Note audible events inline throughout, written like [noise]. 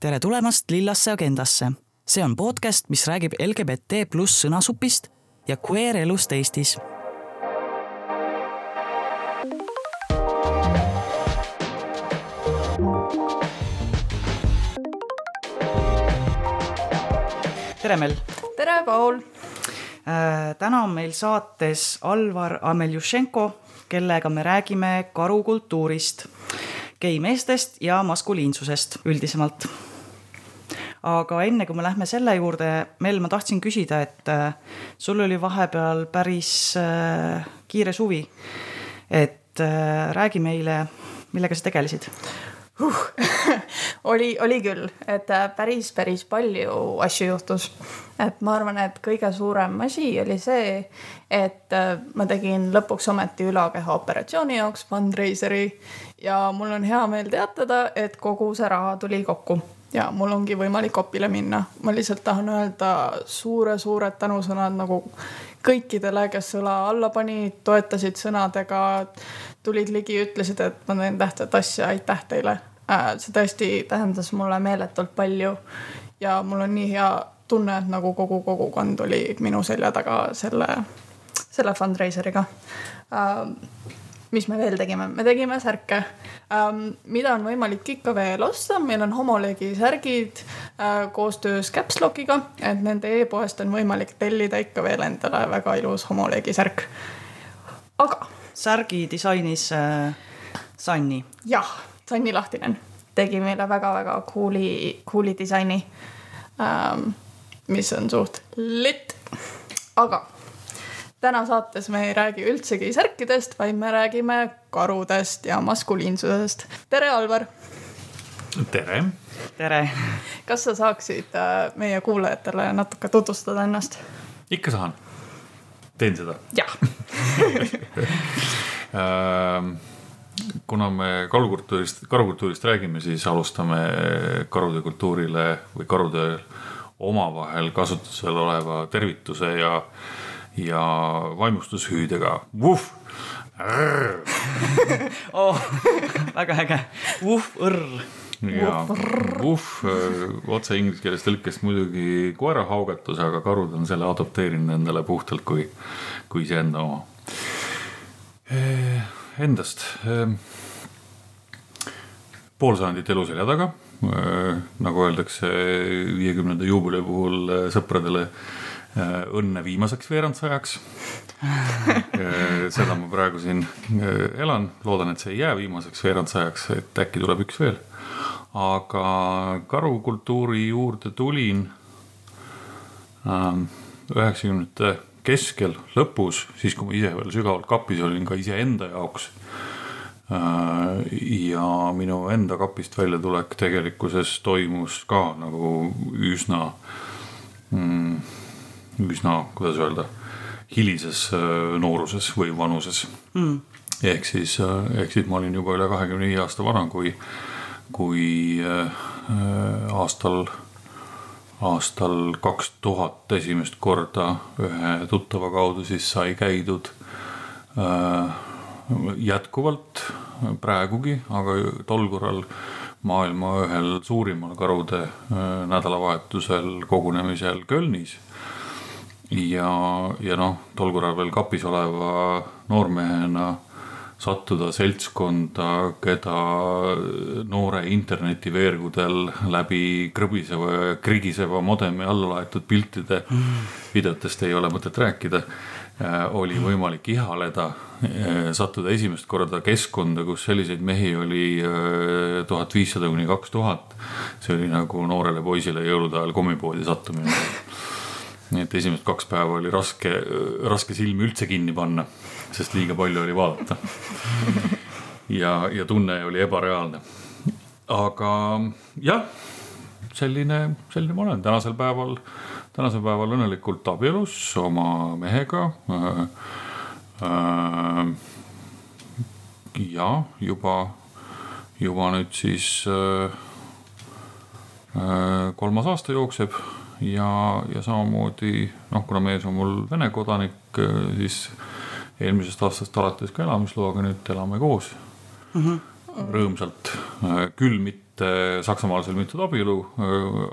tere tulemast Lillasse agendasse. see on podcast, mis räägib LGBT pluss sõnasupist ja queer elust Eestis. tere, Mel. tere, Paul. täna on meil saates Alvar Ameljušenko, kellega me räägime karukultuurist geimeestest ja maskuliinsusest üldisemalt. Aga enne kui me lähme selle juurde, Mel, ma tahtsin küsida, et äh, sul oli vahepeal päris äh, kiire suvi. et äh, räägi meile, millega sa tegelesid. Uh, [laughs] oli, oli küll, et päris, päris palju asju juhtus. et ma arvan, et kõige suurem asi oli see, et ma tegin lõpuks ometi ülakeha operatsiooni jaoks fundraiseri. Ja mul on hea meel teatada, et kogu see raha tuli kokku ja mul ongi võimalik opile minna. ma lihtsalt tahan öelda suure-suured tänusõnad nagu kõikidele, kes õla alla panid, toetasid sõnadega, tulid ligi, ütlesid, et ma teen tähtsat asja, aitäh teile. Äh, see tõesti tähendas mulle meeletult palju ja mul on nii hea tunne, et nagu kogu kogukond oli minu selja taga selle, selle fundraiseriga äh, mis me veel tegime, me tegime särke ähm,, mida on võimalik ikka veel osta, meil on homolegi särgid äh, koostöös Capslockiga, et nende e-poest on võimalik tellida ikka veel endale väga ilus homolegi särk. aga. särgi disainis äh, Sanni. jah, Sanni Lahtinen tegi meile väga-väga cool'i, cool'i disaini ähm,. mis on suht lit, aga täna saates me ei räägi üldsegi särkidest, vaid me räägime karudest ja maskuliinsusest. tere, Alvar. tere. tere. kas sa saaksid äh, meie kuulajatele natuke tutvustada ennast? ikka saan. teen seda. jah [laughs] ähm, kuna me karukultuurist, karukultuurist räägime, siis alustame karude kultuurile või karude omavahel kasutusel oleva tervituse ja ja vaimustushüüdega vuhh [laughs] oh, väga äge, vuhh, õrr. ja vuhh otse inglise keeles tõlkes muidugi koerahaugatus, aga karud on selle adopteerinud endale puhtalt kui, kui iseenda oma. Endast pool sajandit elu selja taga, nagu öeldakse viiekümnenda juubeli puhul sõpradele Äh, õnne viimaseks veerandsajaks. Äh, seda ma praegu siin äh, elan, loodan, et see ei jää viimaseks veerandsajaks, et äkki tuleb üks veel. aga karukultuuri juurde tulin ähm, üheksakümnendate keskel, lõpus, siis kui ma ise veel sügavalt kapis olin ka iseenda jaoks. ja minu enda kapist väljatulek tegelikkuses toimus ka nagu üsna mm, üsna, kuidas öelda, hilises äh, nooruses või vanuses. Mm.. ehk siis, äh, ehk siis ma olin juba üle kahekümne viie aasta vana, kui, kui äh, aastal, aastal kaks tuhat esimest korda ühe tuttava kaudu siis sai käidud jätkuvalt praegugi, aga tol korral maailma ühel suurimal karude nädalavahetusel kogunemisel Kölnis ja, ja noh, tol korral veel kapis oleva noormehena sattuda seltskonda, keda noore internetiveergudel läbi krõbiseva ja krigiseva modemi alla laetud piltide mm. videotest ei ole mõtet rääkida äh, oli võimalik ihaleda, äh, sattuda esimest korda keskkonda, kus selliseid mehi oli äh, tuhat viissada kuni kaks tuhat. see oli nagu noorele poisile jõulude ajal kommipoodi sattumine nii et esimesed kaks päeva oli raske, raske silmi üldse kinni panna, sest liiga palju oli vaadata. ja, ja tunne oli ebareaalne. aga jah, selline, selline ma olen tänasel päeval, tänasel päeval õnnelikult abielus oma mehega äh,. Äh, ja juba, juba nüüd siis äh, äh kolmas aasta jookseb ja, ja samamoodi noh, kuna mees on mul Vene kodanik, siis eelmisest aastast alates ka elamisloaga nüüd elame koos mm. -hmm. rõõmsalt, küll mitte Saksamaal sõlmitud abielu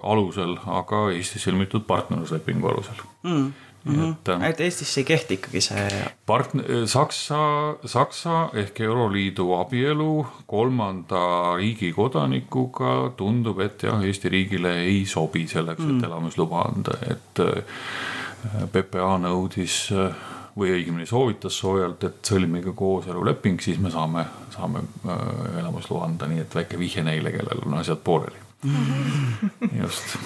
alusel, aga Eestis sõlmitud partnerluslepingu alusel mm.. Mm -hmm. et, et Eestis ei kehti ikkagi see. part-, Saksa, Saksa ehk Euroliidu abielu kolmanda riigi kodanikuga tundub, et jah, Eesti riigile ei sobi selleks, et mm. elamisluba anda, et PPA nõudis või õigemini soovitas soojalt, et sõlmige kooseluleping, siis me saame, saame äh, elamisloa anda, nii et väike vihje neile, kellel on asjad pooleli. just,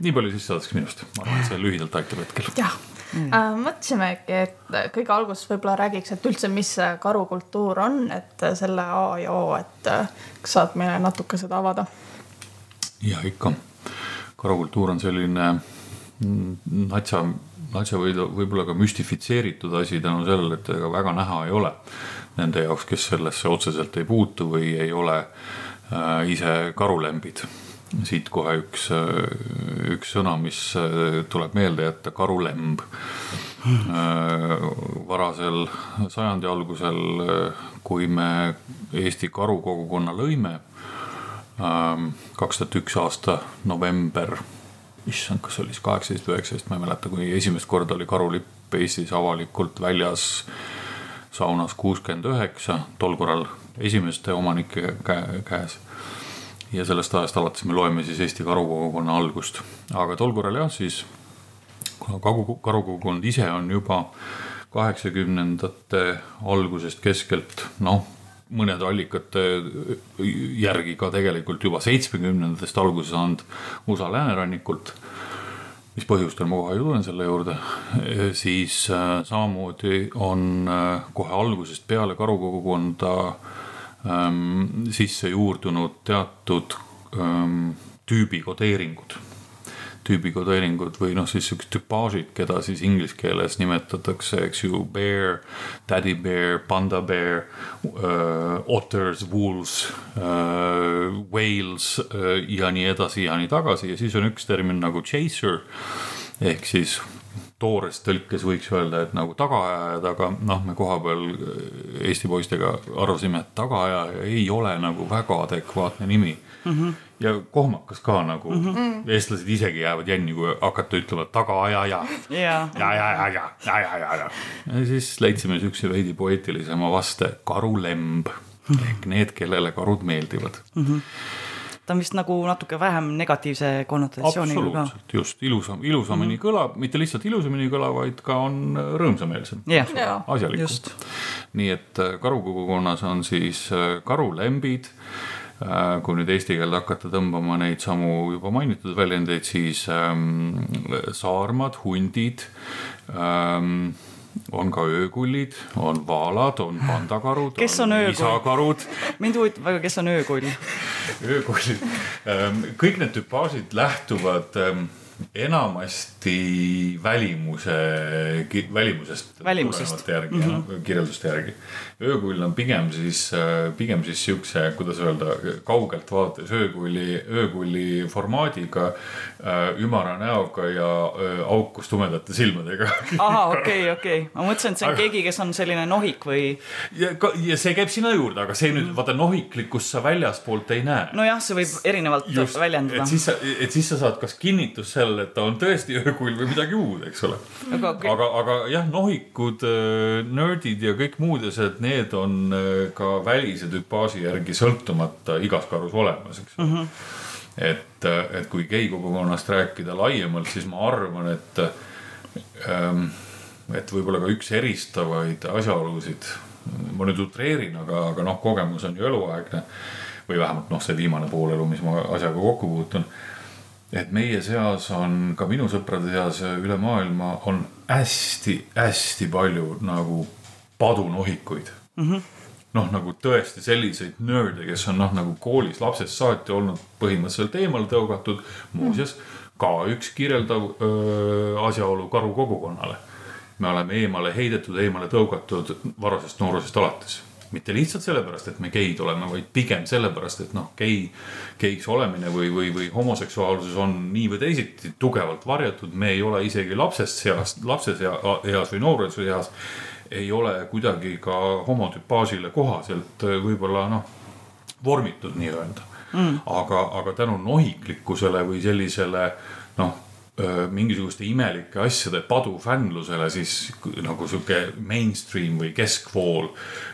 nii palju sissejuhatuseks minust, ma arvan, et see lühidalt aitab hetkel. jah mm. äh,, mõtlesimegi, et kõige alguses võib-olla räägiks, et üldse, mis see karukultuur on, et selle A ja O, et äh, kas saad meile natuke seda avada? ja ikka, karukultuur on selline mm, natsa asja või võib-olla ka müstifitseeritud asi tänu sellele, et ega väga näha ei ole nende jaoks, kes sellesse otseselt ei puutu või ei ole äh, ise karulembid. Siit kohe üks, äh, üks sõna, mis äh, tuleb meelde jätta, karulemb äh,. varasel sajandi algusel, kui me Eesti karukogukonna lõime äh,, kaks tuhat üks aasta november issand, kas oli siis kaheksateist või üheksateist, ma ei mäleta, kui esimest korda oli karulipp Eestis avalikult väljas saunas kuuskümmend üheksa, tol korral esimeste omanike käes. Ja sellest ajast alates me loeme siis Eesti karukogukonna algust, aga tol korral jah, siis kuna kagu, karukogukond ise on juba kaheksakümnendate algusest keskelt noh mõnede allikate järgi ka tegelikult juba seitsmekümnendatest alguse saanud USA läänerannikult. mis põhjustel ma kohe tulen selle juurde, siis äh, samamoodi on äh, kohe algusest peale karukogukonda ähm, sisse juurdunud teatud ähm, tüübi kodeeringud tüübikodeeringud või noh, siis siuksed tüpaažid, keda siis inglise keeles nimetatakse, eks ju, bear, daddy bear, panda bear uh,, otters, wolves uh,, whales uh, ja nii edasi ja nii tagasi. Ja siis on üks termin nagu chaser ehk siis toores tõlkes võiks öelda, et nagu tagaajajad, aga noh, me kohapeal Eesti poistega arvasime, et tagaajaja ei ole nagu väga adekvaatne nimi mm. -hmm ja kohmakas ka nagu mm, -hmm. eestlased isegi jäävad jänni, kui hakata ütlema tagaajaja yeah.. ja, ja, ja, ja, ja, ja, ja, ja. ja siis leidsime siukse veidi poeetilisema vaste, karulemb ehk need, kellele karud meeldivad mm. -hmm ta on vist nagu natuke vähem negatiivse konnotatsiooniga ka. just, ilusam, ilusamini mm -hmm. kõlab, mitte lihtsalt ilusamini kõla, vaid ka on rõõmsameelsem yeah.. asjalikum. nii et äh, karukogukonnas on siis äh, karulembid Äh, kui nüüd eesti keelde hakata tõmbama neid samu juba mainitud väljendeid, siis ähm, saarmad, hundid ähm, on ka öökullid, on vaalad, on pandakarud. kes on, on öökull? mind huvitab väga, kes on öökull öökullid, kõik need tüpaažid lähtuvad ähm, enamasti välimuse, välimusest. välimusest. järgi mm, -hmm. kirjelduste järgi. öökull on pigem siis, pigem siis siukse, kuidas öelda, kaugelt vaates öökulli, öökulli formaadiga äh,. ümara näoga ja äh, aukus tumedate silmadega. ahah, okei okay,, okei okay., ma mõtlesin, et see on aga... keegi, kes on selline nohik või. ja, ja see käib sinna juurde, aga see nüüd mm -hmm. vaata nohiklikkust sa väljaspoolt ei näe. nojah, see võib erinevalt Just, väljendada. et siis sa, et siis sa saad kas kinnitust selle sellele, et ta on tõesti öökull või midagi muud, eks ole. aga, aga, aga jah, nohikud, äh, nördid ja kõik muud asjad, need on äh, ka välise tüpaaži järgi sõltumata igas karus olemas, eks mm. -hmm. et, äh, et kui gei kogukonnast rääkida laiemalt, siis ma arvan, et ähm, et võib-olla ka üks eristavaid asjaolusid, ma nüüd utreerin, aga, aga noh, kogemus on ju eluaegne või vähemalt noh, see viimane pool elu, mis ma asjaga kokku puutun et meie seas on ka minu sõprade seas üle maailma on hästi-hästi palju nagu padunohikuid mm. -hmm. noh, nagu tõesti selliseid nörde, kes on noh, nagu koolis lapsest saati olnud põhimõtteliselt eemale tõugatud. muuseas ka üks kirjeldav öö, asjaolu karu kogukonnale. me oleme eemale heidetud, eemale tõugatud varasest noorusest alates mitte lihtsalt sellepärast, et me geid oleme, vaid pigem sellepärast, et noh, gei, geiks olemine või, või, või homoseksuaalsus on nii või teisiti tugevalt varjatud, me ei ole isegi lapsest seast, lapses eas või noores eas ei ole kuidagi ka homotüpaažile kohaselt võib-olla noh, vormitud nii-öelda. Mm.. aga, aga tänu nohiklikkusele või sellisele noh mingisuguste imelike asjade padufännlusele, siis nagu sihuke mainstream või keskvool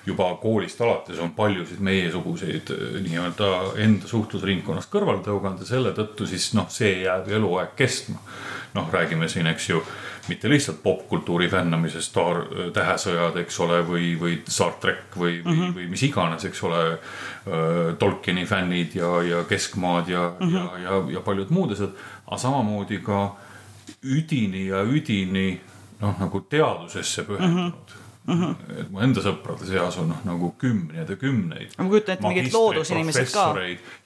juba koolist alates on paljusid meiesuguseid nii-öelda enda suhtlusringkonnast kõrvale tõuganud ja selle tõttu siis noh, see jääb eluaeg kestma. noh, räägime siin, eks ju mitte lihtsalt popkultuuri fännamisest, Star, Tähesõjad, eks ole, või, või Star track või mm, -hmm. või, või mis iganes, eks ole. Tolkieni fännid ja, ja Keskmaad ja mm, -hmm. ja, ja, ja paljud muud asjad, aga samamoodi ka üdini ja üdini noh, nagu teadusesse pühendunud mm. -hmm Mm -hmm. et mu enda sõprade seas on noh, nagu kümneid ja kümneid. ma kujutan ette mingid loodusinimesed ka.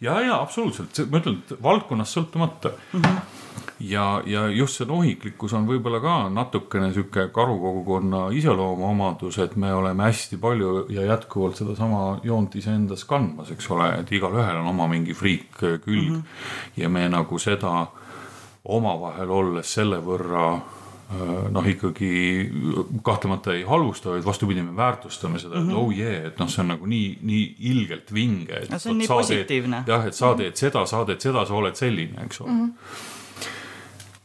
ja, ja absoluutselt, ma ütlen, et valdkonnast sõltumata mm. -hmm ja, ja just see nohiklikkus on võib-olla ka natukene sihuke karukogukonna iseloomuomadus, et me oleme hästi palju ja jätkuvalt sedasama joont iseendas kandmas, eks ole, et igalühel on oma mingi friik külg mm. -hmm. ja me nagu seda omavahel olles selle võrra äh, noh, ikkagi kahtlemata ei halvusta, vaid vastupidi, me väärtustame seda mm, -hmm. et mhm. oh yeah, et noh, see on nagu nii, nii ilgelt vinge. no see on nii positiivne. jah, et sa teed seda, sa teed seda, sa oled selline, eks ole mm. -hmm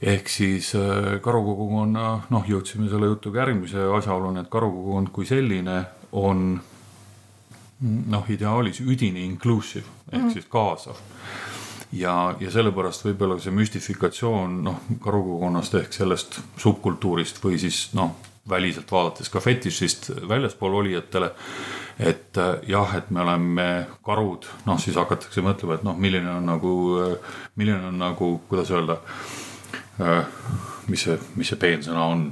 ehk siis äh, karukogukonna, noh, jõudsime selle jutuga järgmise asjaoluni, et karukogukond kui selline on noh, ideaalis üdini inclusive ehk mm -hmm. siis kaasav. ja, ja sellepärast võib-olla see müstifikatsioon noh, karukogukonnast ehk sellest subkultuurist või siis noh, väliselt vaadates ka fetišist väljaspool olijatele. et äh, jah, et me oleme karud, noh siis hakatakse mõtlema, et noh, milline on nagu, äh, milline on nagu, kuidas öelda Äh, mis see, mis see peensõna on,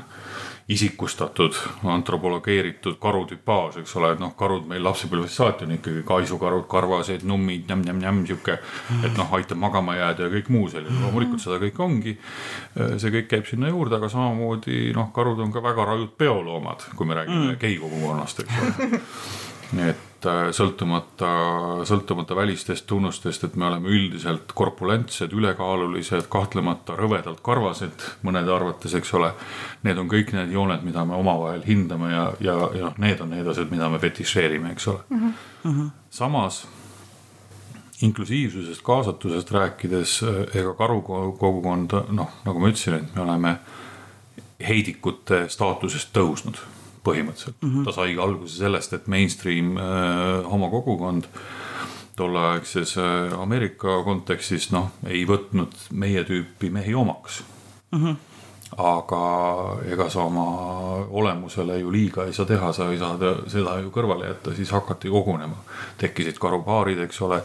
isikustatud, antropologeeritud karutüpaaž, eks ole, et noh, karud meil lapsepõlvest saati on ikkagi kaisukarud, karvased, nummid, nämm-nämm-nämm, sihuke. et noh, aitab magama jääda ja kõik muu selline, loomulikult seda kõike ongi. Äh, see kõik käib sinna juurde, aga samamoodi noh, karud on ka väga rajud peoloomad, kui me räägime mm. gei kogukonnast, eks ole [laughs] et äh, sõltumata, sõltumata välistest tunnustest, et me oleme üldiselt korpulentsed, ülekaalulised, kahtlemata rõvedalt karvased mõnede arvates, eks ole. Need on kõik need jooned, mida me omavahel hindame ja, ja, ja noh, need on need asjad, mida me fetišeerime, eks ole mm. -hmm. samas inklusiivsusest, kaasatusest rääkides, ega karukogukond, noh, nagu ma ütlesin, et me oleme heidikute staatusest tõusnud põhimõtteliselt mm. -hmm. ta saigi alguse sellest, et mainstream äh, homokogukond tolleaegses äh, Ameerika kontekstis noh, ei võtnud meie tüüpi mehi omaks mm. -hmm aga ega sa oma olemusele ju liiga ei saa teha, sa ei saa seda ju kõrvale jätta, siis hakati kogunema. tekkisid karupaarid, eks ole.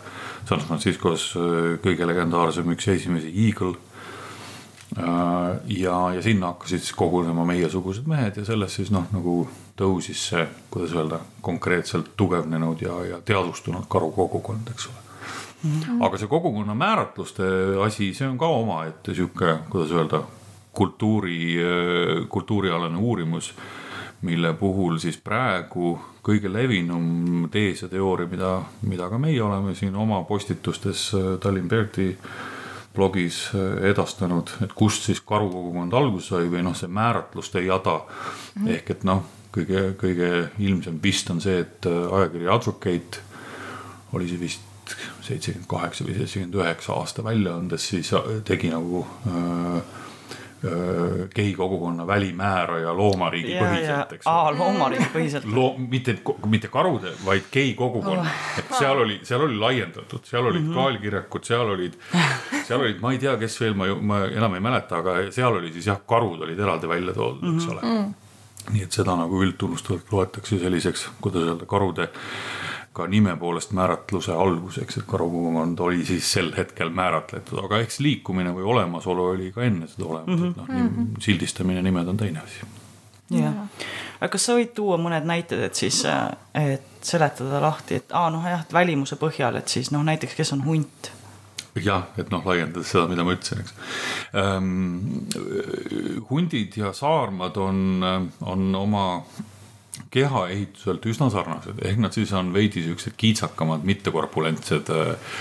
San Franciscos äh, kõige legendaarsem üks esimesi Eagle ja, ja sinna hakkasid siis kogunema meiesugused mehed ja sellest siis noh, nagu tõusis see, kuidas öelda, konkreetselt tugevnenud ja, ja teadvustunud karukogukond, eks ole. -hmm. aga see kogukonna määratluste asi, see on ka omaette sihuke, kuidas öelda, kultuuri, kultuurialane uurimus, mille puhul siis praegu kõige levinum tees ja teooria, mida, mida ka meie oleme siin oma postitustes Tallinn Berti blogis äh, edastanud, et kust siis karukogukond alguse sai või noh, see määratluste jada mm. -hmm. ehk et noh, kõige, kõige ilmsem vist on see, et äh, ajakiri Advocate oli see vist seitsekümmend kaheksa või seitsekümmend üheksa aasta väljaandes, siis äh, tegi nagu äh, gei kogukonna välimääraja loomariigi ja, põhiselt, eks ole. loomariigi põhiselt Loo,. mitte, mitte karude, vaid gei kogukonna oh., et seal oli, seal oli laiendatud, seal olid mm -hmm. kaalkirjakud, seal olid, seal olid, ma ei tea, kes veel, ma, ma enam ei mäleta, aga seal oli siis jah, karud olid eraldi välja toodud, eks ole mm. -hmm. nii et seda nagu üldtunnustavalt loetakse selliseks, kuidas öelda, karude ka nime poolest määratluse alguseks, et karukogukond oli siis sel hetkel määratletud, aga eks liikumine või olemasolu oli ka enne seda olemas mm, -hmm. et noh mm -hmm., sildistamine, nimed on teine asi. jah, aga kas sa võid tuua mõned näited, et siis, et seletada lahti, et aa noh jah, et välimuse põhjal, et siis noh, näiteks kes on hunt jah, et noh, laiendades seda, mida ma ütlesin, eks ähm,. hundid ja saarmad on, on oma kehaehituselt üsna sarnased, ehk nad siis on veidi siuksed kiitsakamad, mitte korpulentsed, äh,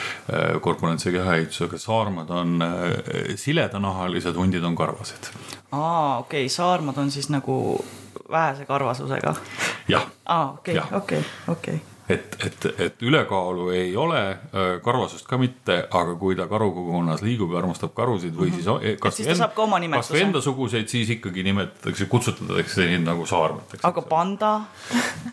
korpulentse kehaehitusega, saarmad on äh, siledanahalised, hundid on karvased. aa, okei okay., saarmad on siis nagu vähese karvasusega. jah. aa, okei, okei, okei et, et, et ülekaalu ei ole, karvasust ka mitte, aga kui ta karukogukonnas liigub ja armastab karusid või siis Mhm. Et siis ta saab ka oma nimetuse. kasvõi endasuguseid, siis ikkagi nimetatakse, kutsutatakse neid nagu saarmateks. aga panda?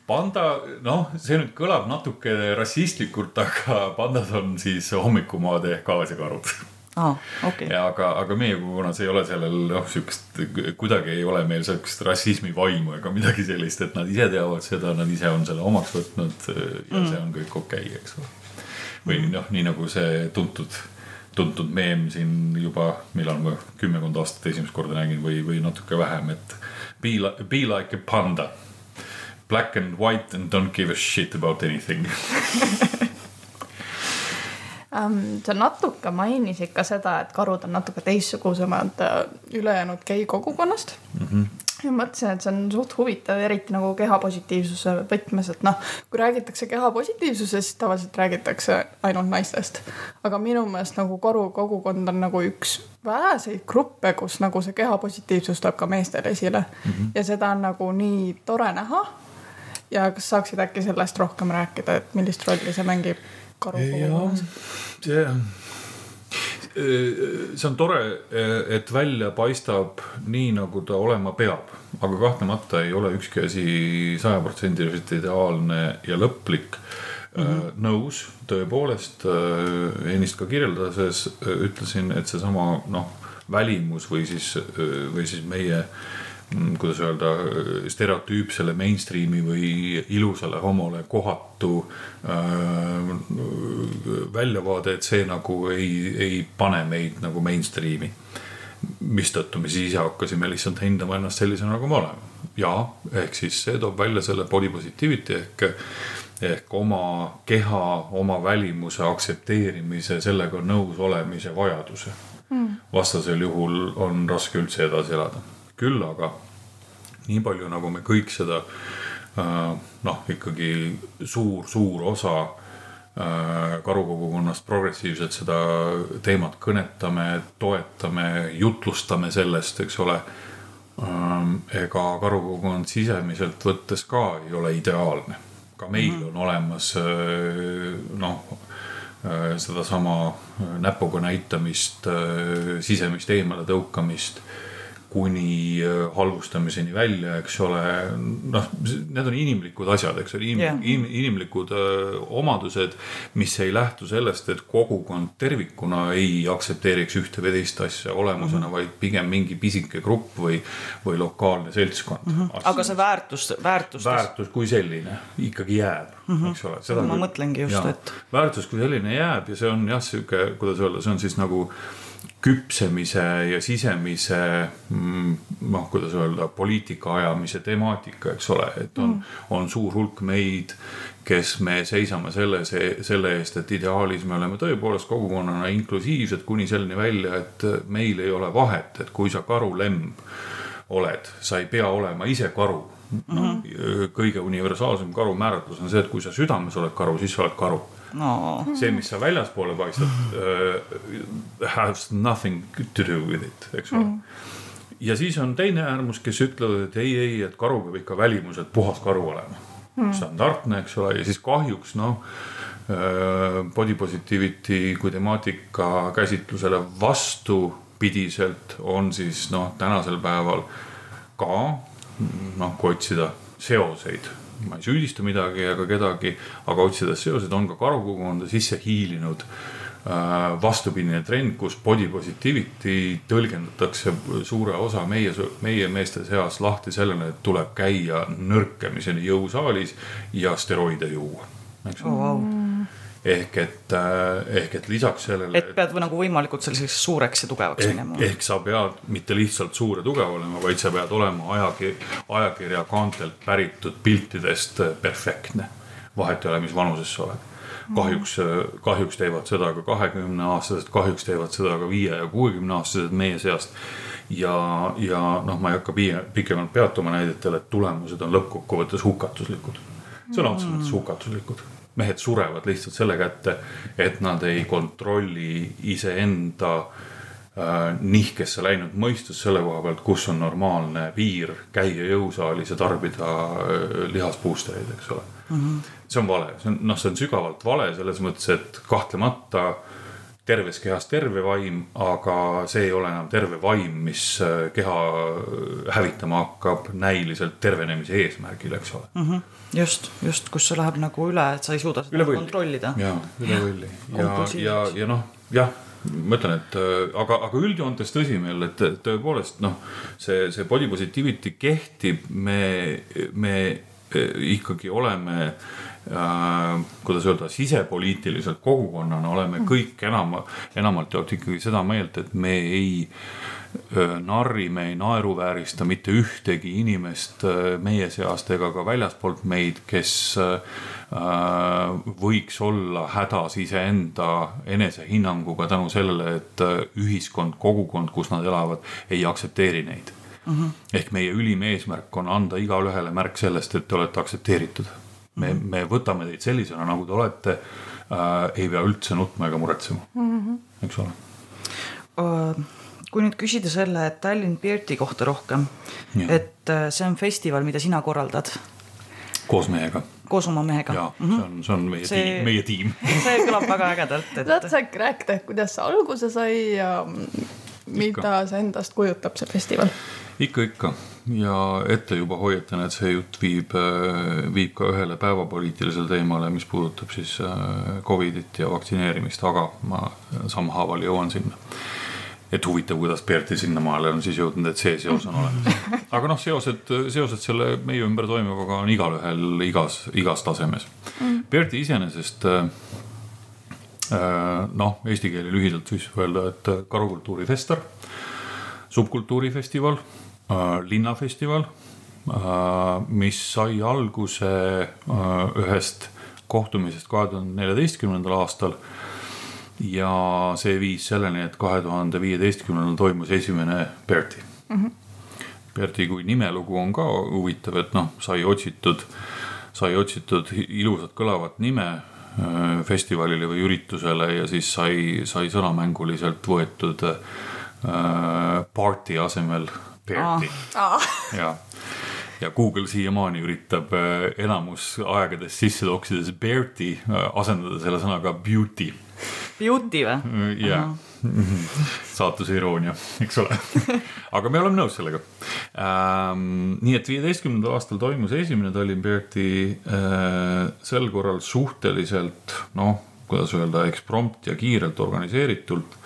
panda, noh, see nüüd kõlab natuke rassistlikult, aga pandad on siis hommikumaade ehk Aasia-karud aa okei okay.. aga, aga meie kogukonnas ei ole sellel noh, siukest, kuidagi ei ole meil siukest rassismi vaimu ega midagi sellist, et nad ise teavad seda, nad ise on selle omaks võtnud ja mm. see on kõik okei okay,, eks ole. või noh, nii nagu see tuntud, tuntud meem siin juba, millal ma kümmekond aastat esimest korda nägin või, või natuke vähem, et be like, be like a panda. Black and white and don't give a shit about anything. [laughs] sa natuke mainisid ka seda, et karud on natuke teistsugusemad äh, ülejäänud gei kogukonnast mm. -hmm ja mõtlesin, et see on suht huvitav, eriti nagu kehapositiivsuse võtmes, et noh, kui räägitakse kehapositiivsusest, siis tavaliselt räägitakse ainult naistest. aga minu meelest nagu karu kogukond on nagu üks väheseid gruppe, kus nagu see kehapositiivsus tuleb ka meestel esile mm. -hmm. ja seda on nagu nii tore näha. ja kas saaksid äkki sellest rohkem rääkida, et millist rolli see mängib karu kogukonnas? see see on tore, et välja paistab nii, nagu ta olema peab, aga kahtlemata ei ole ükski asi sajaprotsendiliselt ideaalne ja lõplik mm. -hmm. nõus, tõepoolest, ennist ka kirjeldades ütlesin, et seesama noh, välimus või siis, või siis meie äh, kuidas öelda, stereotüüpsele mainstream'i või ilusale homole kohatu äh, väljavaade, et see nagu ei, ei pane meid nagu mainstream'i. mistõttu me siis ise hakkasime lihtsalt hindama ennast sellisena, nagu me oleme. ja ehk siis see toob välja selle body positivity ehk, ehk oma keha, oma välimuse aktsepteerimise, sellega nõus olemise vajaduse mm.. vastasel juhul on raske üldse edasi elada küll aga nii palju, nagu me kõik seda äh, noh, ikkagi suur-suur osa äh, karukogukonnast progressiivselt seda teemat kõnetame, toetame, jutlustame sellest, eks ole. Ähm, ega karukogukond sisemiselt võttes ka ei ole ideaalne, ka meil -hmm. on olemas äh, noh sedasama näpuga näitamist, sisemist eemale tõukamist kuni äh, halvustamiseni välja, eks ole. noh, need on inimlikud asjad, eks ole, inim, yeah. in, inimlikud öö, äh, omadused, mis ei lähtu sellest, et kogukond tervikuna ei aktsepteeriks ühte või teist asja olemusena mm, -hmm. vaid pigem mingi pisike grupp või, või lokaalne seltskond mm. -hmm. aga see väärtus, väärtustes. väärtus kui selline ikkagi jääb mm, -hmm. eks ole. ma küll, mõtlengi just, et. väärtus kui selline jääb ja see on jah, sihuke, kuidas öelda, see on siis nagu küpsemise ja sisemise mm, noh, kuidas öelda, poliitika ajamise temaatika, eks ole, et on mm., on suur hulk meid, kes me seisame selles, selle eest, et ideaalis me oleme tõepoolest kogukonnana inklusiivsed kuni selleni välja, et meil ei ole vahet, et kui sa karulemb oled, sa ei pea olema ise karu noh mm -hmm., kõige universaalsem karu määratlus on see, et kui sa südames oled karu, siis sa oled karu no.. see, mis sa väljaspoole paistad uh, has nothing to do with it, eks ole. Mm. ja siis on teine äärmus, kes ütlevad, et ei, ei, et karu peab ikka välimuselt puhas karu olema. Mm.. standardne, eks ole, ja siis kahjuks noh uh, body positivity kui temaatika käsitlusele vastupidiselt on siis noh, tänasel päeval ka noh, kui otsida seoseid ma ei süüdista midagi ega kedagi, aga otsides seoseid on ka karukogukonda sisse hiilinud äh, vastupidine trend, kus body positivity tõlgendatakse suure osa meie, meie meeste seas lahti sellele, et tuleb käia nõrkemiseni jõusaalis ja steroide juua, eks ole oh,. Wow ehk et, äh, ehk et lisaks sellele. et pead või nagu võimalikult selliseks suureks ja tugevaks ehk, minema. ehk sa pead mitte lihtsalt suur ja tugev olema, vaid sa pead olema ajakirja, ajakirja kaantelt päritud piltidest äh, perfektne. vahet ei ole, mis vanuses sa oled. kahjuks, äh, kahjuks teevad seda ka kahekümne aastased, kahjuks teevad seda ka viie ja kuuekümne aastased meie seast ja, ja noh, ma ei hakka pikemalt peatuma näidetel, et tulemused on lõppkokkuvõttes hukatuslikud. sõna otseses mõttes hukatuslikud mehed surevad lihtsalt selle kätte, et nad ei kontrolli iseenda äh, nihkesse läinud mõistust selle koha pealt, kus on normaalne piir käia jõusaalis ja tarbida äh, lihaspuustereid, eks ole mm. -hmm. see on vale, see on noh, see on sügavalt vale selles mõttes, et kahtlemata terves kehas terve vaim, aga see ei ole enam terve vaim, mis äh, keha hävitama hakkab näiliselt tervenemise eesmärgil, eks ole. Mm. -hmm just, just, kus see läheb nagu üle, et sa ei suuda seda kontrollida. ja, üle võlli. Ja, ja, ja noh, jah ma ütlen, et äh, aga, aga üldjoontes tõsimeeli, et tõepoolest noh, see, see body positivity kehtib, me, me äh, ikkagi oleme äh,, kuidas öelda, sisepoliitiliselt kogukonnana oleme kõik enam, enamalt jaolt ikkagi seda meelt, et me ei narri, me ei naeruväärista mitte ühtegi inimest meie seast ega ka väljaspoolt meid, kes võiks olla hädas iseenda enesehinnanguga tänu sellele, et ühiskond, kogukond, kus nad elavad, ei aktsepteeri neid mm. -hmm. ehk meie ülim eesmärk on anda igale ühele märk sellest, et te olete aktsepteeritud. Me mm, -hmm. me võtame teid sellisena, nagu te olete äh,. ei pea üldse nutma ega muretsema mm, -hmm. eks ole kui nüüd küsida selle Tallinn Beardi kohta rohkem, et äh, see on festival, mida sina korraldad. koos mehega. koos oma mehega. jaa mm, -hmm. see on, see on meie see, tiim, meie tiim [laughs] see kõlab väga ägedalt et.... saad sa äkki rääkida, kuidas see alguse sai ja mida ikka. see endast kujutab, see festival? ikka, ikka ja ette juba hoiatan, et see jutt viib, äh, viib ka ühele päevapoliitilisele teemale, mis puudutab siis äh, Covidit ja vaktsineerimist, aga ma sammhaaval jõuan sinna. Et huvitav, kuidas Berti sinnamaale on siis jõudnud, et see seos on olemas. [laughs] aga noh, seosed, seosed selle meie ümber toimuvaga on igalühel igas, igas tasemes. Mm.. Berti iseenesest äh, noh, eesti keeli lühidalt siis öelda, et karukultuurifestar, subkultuurifestival, äh, linnafestival, äh, mis sai alguse ühest kohtumisest kahe tuhande neljateistkümnendal aastal ja see viis selleni, et kahe tuhande viieteistkümnendal toimus esimene Berti mm. -hmm. Berti kui nimelugu on ka huvitav, et noh, sai otsitud, sai otsitud ilusat kõlavat nime äh, festivalile või üritusele ja siis sai, sai sõnamänguliselt võetud äh, party asemel Berti ah. Ja ja Google siiamaani üritab äh, enamus aegades sisse toksides Berti äh, asendada selle sõnaga beauty Beauty või? jah, [laughs] saatuse iroonia, eks ole [laughs] aga me oleme nõus sellega ähm,. nii et viieteistkümnendal aastal toimus esimene Tallinn Berti äh, sel korral suhteliselt noh, kuidas öelda, eksprompt ja kiirelt organiseeritult.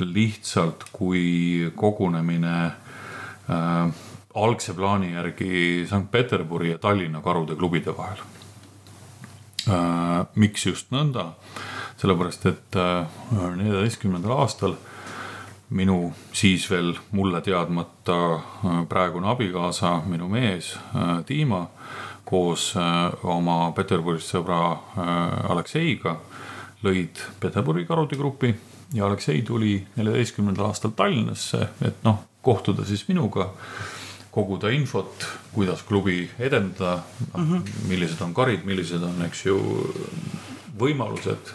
lihtsalt kui kogunemine äh, algse plaani järgi Sankt-Peterburi ja Tallinna karude klubide vahel äh,. miks just nõnda? sellepärast, et äh, neljateistkümnendal aastal minu siis veel mulle teadmata äh, praegune abikaasa, minu mees Dima äh, koos oma Peterburist sõbra Alekseiga lõid Peterburi karude grupi ja Aleksei tuli neljateistkümnendal aastal Tallinnasse, et noh, kohtuda siis minuga, koguda infot, kuidas klubi edendada mm, -hmm. millised on karid, millised on, eks ju, võimalused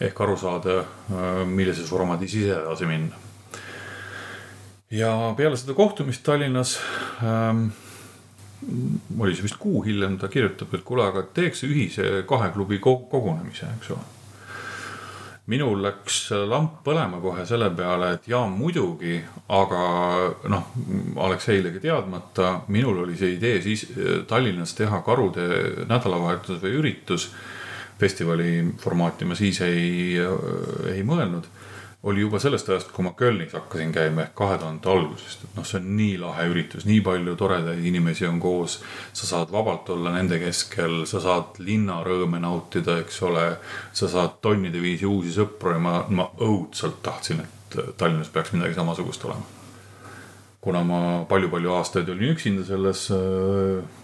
ehk aru saada, äh, millises formaadis ise edasi minna. ja peale seda kohtumist Tallinnas ähm, oli see vist kuu hiljem, ta kirjutab, et kuule, aga teeks ühise kahe klubi kogunemise, eks ole. Minul läks lamp põlema kohe selle peale, et jaa, muidugi, aga noh, Alekseilegi teadmata, minul oli see idee siis Tallinnas teha karude nädalavahetus või üritus festivali formaati ma siis ei, ei mõelnud. Oli juba sellest ajast, kui ma Kölnis hakkasin käima ehk kahe tuhande algusest, et noh, see on nii lahe üritus, nii palju toredaid inimesi on koos. sa saad vabalt olla nende keskel, sa saad linnarõõme nautida, eks ole. sa saad tonnide viisi uusi sõpru ja ma, ma õudselt tahtsin, et Tallinnas peaks midagi samasugust olema kuna ma palju-palju aastaid olin üksinda selles,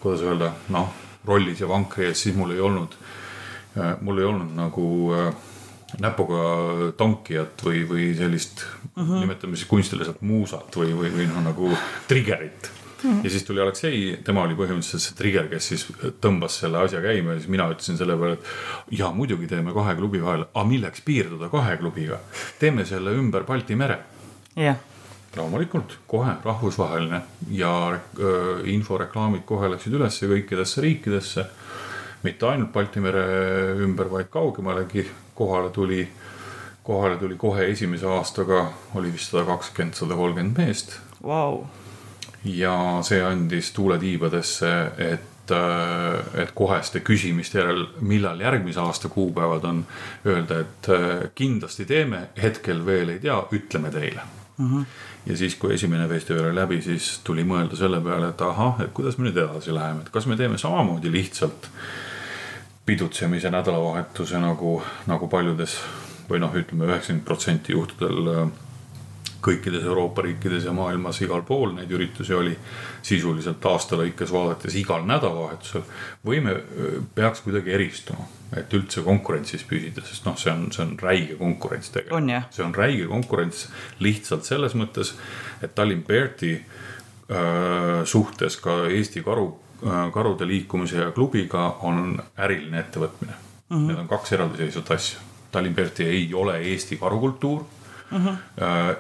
kuidas öelda, noh, rollis ja vankri ees, siis mul ei olnud Äh, mul ei olnud nagu äh, näpuga tonkijat või, või sellist uh, -huh. nimetame siis kunstiliselt muusat või, või, või noh, nagu trigger'it uh. -huh. ja siis tuli Aleksei, tema oli põhimõtteliselt see trigger, kes siis tõmbas selle asja käima ja siis mina ütlesin selle peale, et ja muidugi teeme kahe klubi vahel, aga milleks piirduda kahe klubiga, teeme selle ümber Balti mere. jah loomulikult kohe rahvusvaheline ja äh, inforeklaamid kohe läksid ülesse kõikidesse riikidesse mitte ainult Balti mere ümber, vaid kaugemalegi kohale tuli, kohale tuli kohe esimese aastaga, oli vist sada kakskümmend, sada kolmkümmend meest wow.. ja see andis tuule tiibadesse, et, äh, et koheste küsimiste järel, millal järgmise aasta kuupäevad on, öelda, et äh, kindlasti teeme, hetkel veel ei tea, ütleme teile mm. -hmm. ja siis, kui esimene festival oli läbi, siis tuli mõelda selle peale, et ahah, et kuidas me nüüd edasi läheme, et kas me teeme samamoodi lihtsalt pidutsemise nädalavahetuse nagu, nagu paljudes või noh, ütleme üheksakümmend protsenti juhtudel äh, kõikides Euroopa riikides ja maailmas igal pool neid üritusi oli sisuliselt aasta lõikes vaadates igal nädalavahetusel. või me peaks kuidagi eristuma, et üldse konkurentsis püsida, sest noh, see on, see on räige konkurents tegelikult. see on räige konkurents lihtsalt selles mõttes, et Tallinn Berti äh, suhtes ka Eesti Karu äh,, Karude Liikumise ja klubiga on äriline ettevõtmine mm. -hmm. Need on kaks eraldiseisvat asja. Tallinn Berti ei ole Eesti karukultuur uh. -huh.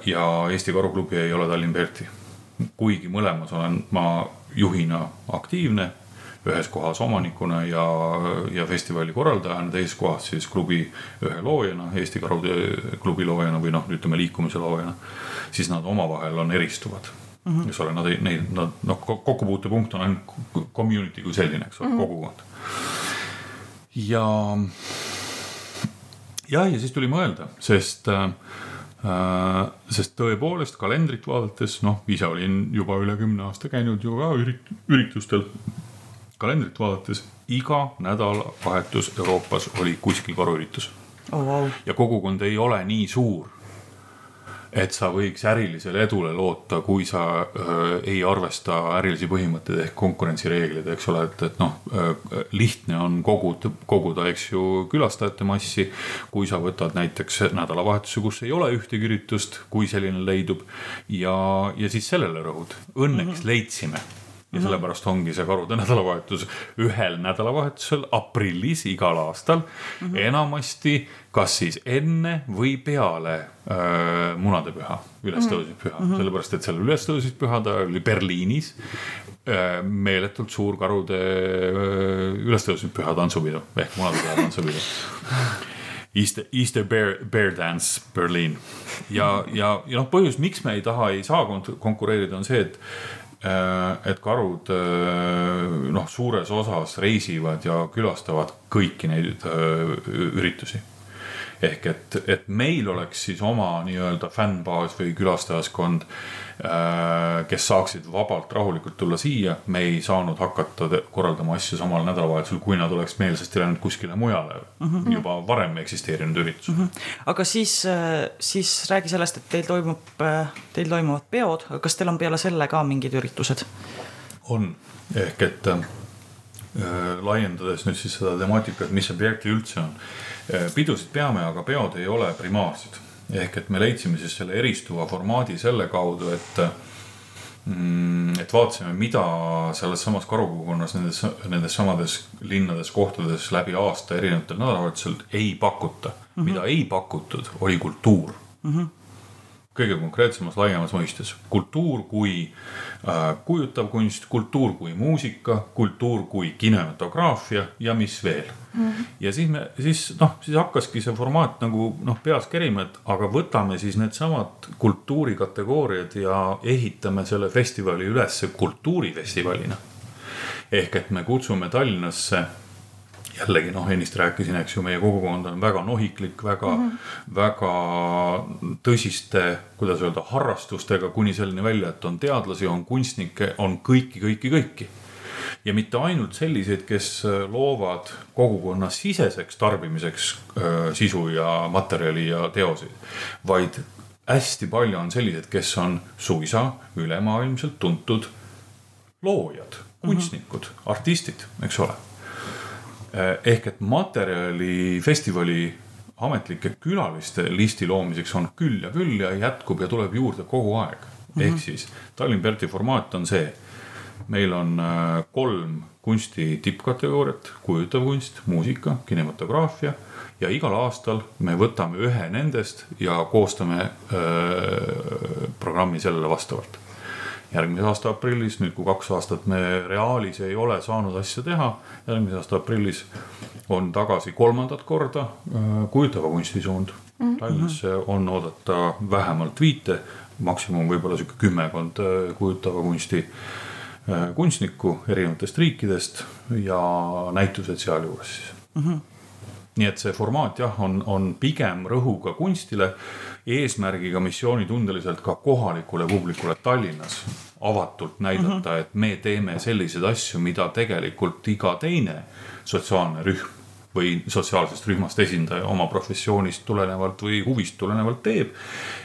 ja Eesti Karuklubi ei ole Tallinn Berti. kuigi mõlemas olen ma juhina aktiivne, ühes kohas omanikuna ja, ja festivali korraldajana, teises kohas siis klubi ühe loojana, Eesti Karude klubi loojana või noh, ütleme liikumise loojana. siis nad omavahel on eristuvad mm, -hmm. eks ole, nad ei, neid, nad noh, kokkupuutepunkt on ainult community kui selline, eks ole mm, -hmm. kogukond. ja, ja, ja siis tuli mõelda, sest äh, Äh, sest tõepoolest kalendrit vaadates, noh, ise olin juba üle kümne aasta käinud ju ka ürit-, üritustel. kalendrit vaadates iga nädalavahetus Euroopas oli kuskil karuüritus oh,. Wow. ja kogukond ei ole nii suur et sa võiks ärilisele edule loota, kui sa äh, ei arvesta ärilisi põhimõtteid ehk konkurentsireegleid, eks ole, et, et noh äh,, lihtne on koguda, koguda, eks ju, külastajate massi. kui sa võtad näiteks nädalavahetuse, kus ei ole ühtegi üritust, kui selline leidub ja, ja siis sellele rõhud. Õnneks mm -hmm. leidsime ja sellepärast ongi see karude [laughs] nädalavahetus ühel nädalavahetusel aprillis igal aastal mm. -hmm. enamasti kas siis enne või peale äh, munadepüha, ülestõusmispüha mm, -hmm. sellepärast et seal ülestõusmispühade ajal oli Berliinis. Äh, meeletult suur karude äh, ülestõusmispüha tantsupidu ehk munadepüha tantsupidu. [laughs] Easter, Easter Bear, Bear Dance Berliin ja, ja, ja noh, põhjus, miks me ei taha, ei saa konkureerida, on see, et Äh, et karud äh, noh, suures osas reisivad ja külastavad kõiki neid äh, üritusi. Ehk et, et meil oleks siis oma nii-öelda fännbaas või külastajaskond Äh, kes saaksid vabalt rahulikult tulla siia. me ei saanud hakata korraldama asju samal nädalavahetusel, kui nad oleks meelsasti läinud kuskile mujale mm. -hmm. juba varem eksisteerinud üritus mm. -hmm. aga siis, äh, siis räägi sellest, et teil toimub, äh, teil toimuvad peod, aga kas teil on peale selle ka mingid üritused? on, ehk et äh, laiendades nüüd siis seda temaatikat, mis see projekt üldse on. Pidusid peame, aga peod ei ole primaarsed ehk et me leidsime siis selle eristuva formaadi selle kaudu, et mm, et vaatasime, mida selles samas karukogukonnas nendes, nendes samades linnades, kohtades läbi aasta erinevatel nädalavahetusel ei pakuta mm. -hmm. mida ei pakutud, oli kultuur mm. -hmm kõige konkreetsemas, laiemas mõistes. kultuur kui äh, kujutav kunst, kultuur kui muusika, kultuur kui kinematograafia ja mis veel mm. -hmm. ja siis me, siis noh, siis hakkaski see formaat nagu noh, peas kerima, et aga võtame siis needsamad kultuurikategooriad ja ehitame selle festivali ülesse kultuurifestivalina. ehk et me kutsume Tallinnasse jällegi noh, ennist rääkisin, eks ju, meie kogukond on väga nohiklik, väga mm, -hmm. väga tõsiste, kuidas öelda, harrastustega kuni selleni välja, et on teadlasi, on kunstnikke, on kõiki, kõiki, kõiki. ja mitte ainult selliseid, kes loovad kogukonna siseseks tarbimiseks äh, sisu ja materjali ja teoseid, vaid hästi palju on selliseid, kes on suisa ülemaailmselt tuntud loojad, kunstnikud mm, -hmm. artistid, eks ole ehk et materjali festivali ametlike külaliste listi loomiseks on küll ja küll ja jätkub ja tuleb juurde kogu aeg mm. -hmm. ehk siis Tallinn Berti formaat on see. meil on eh, kolm kunsti tippkategooriat, kujutav kunst, muusika, kinematograafia ja igal aastal me võtame ühe nendest ja koostame öö, eh, programmi sellele vastavalt järgmise aasta aprillis, nüüd kui kaks aastat me Reaalis ei ole saanud asja teha, järgmise aasta aprillis on tagasi kolmandat korda äh, kujutava kunsti suund mm. -hmm. Tallinnasse on oodata vähemalt viite, maksimum võib-olla sihuke kümmekond äh, kujutava kunsti äh, kunstnikku erinevatest riikidest ja näitused sealjuures siis mm. -hmm nii et see formaat jah, on, on pigem rõhuga kunstile, eesmärgiga missioonitundeliselt ka kohalikule publikule Tallinnas avatult näidata mm, -hmm. et me teeme selliseid asju, mida tegelikult iga teine sotsiaalne rühm või sotsiaalsest rühmast esindaja oma professioonist tulenevalt või huvist tulenevalt teeb.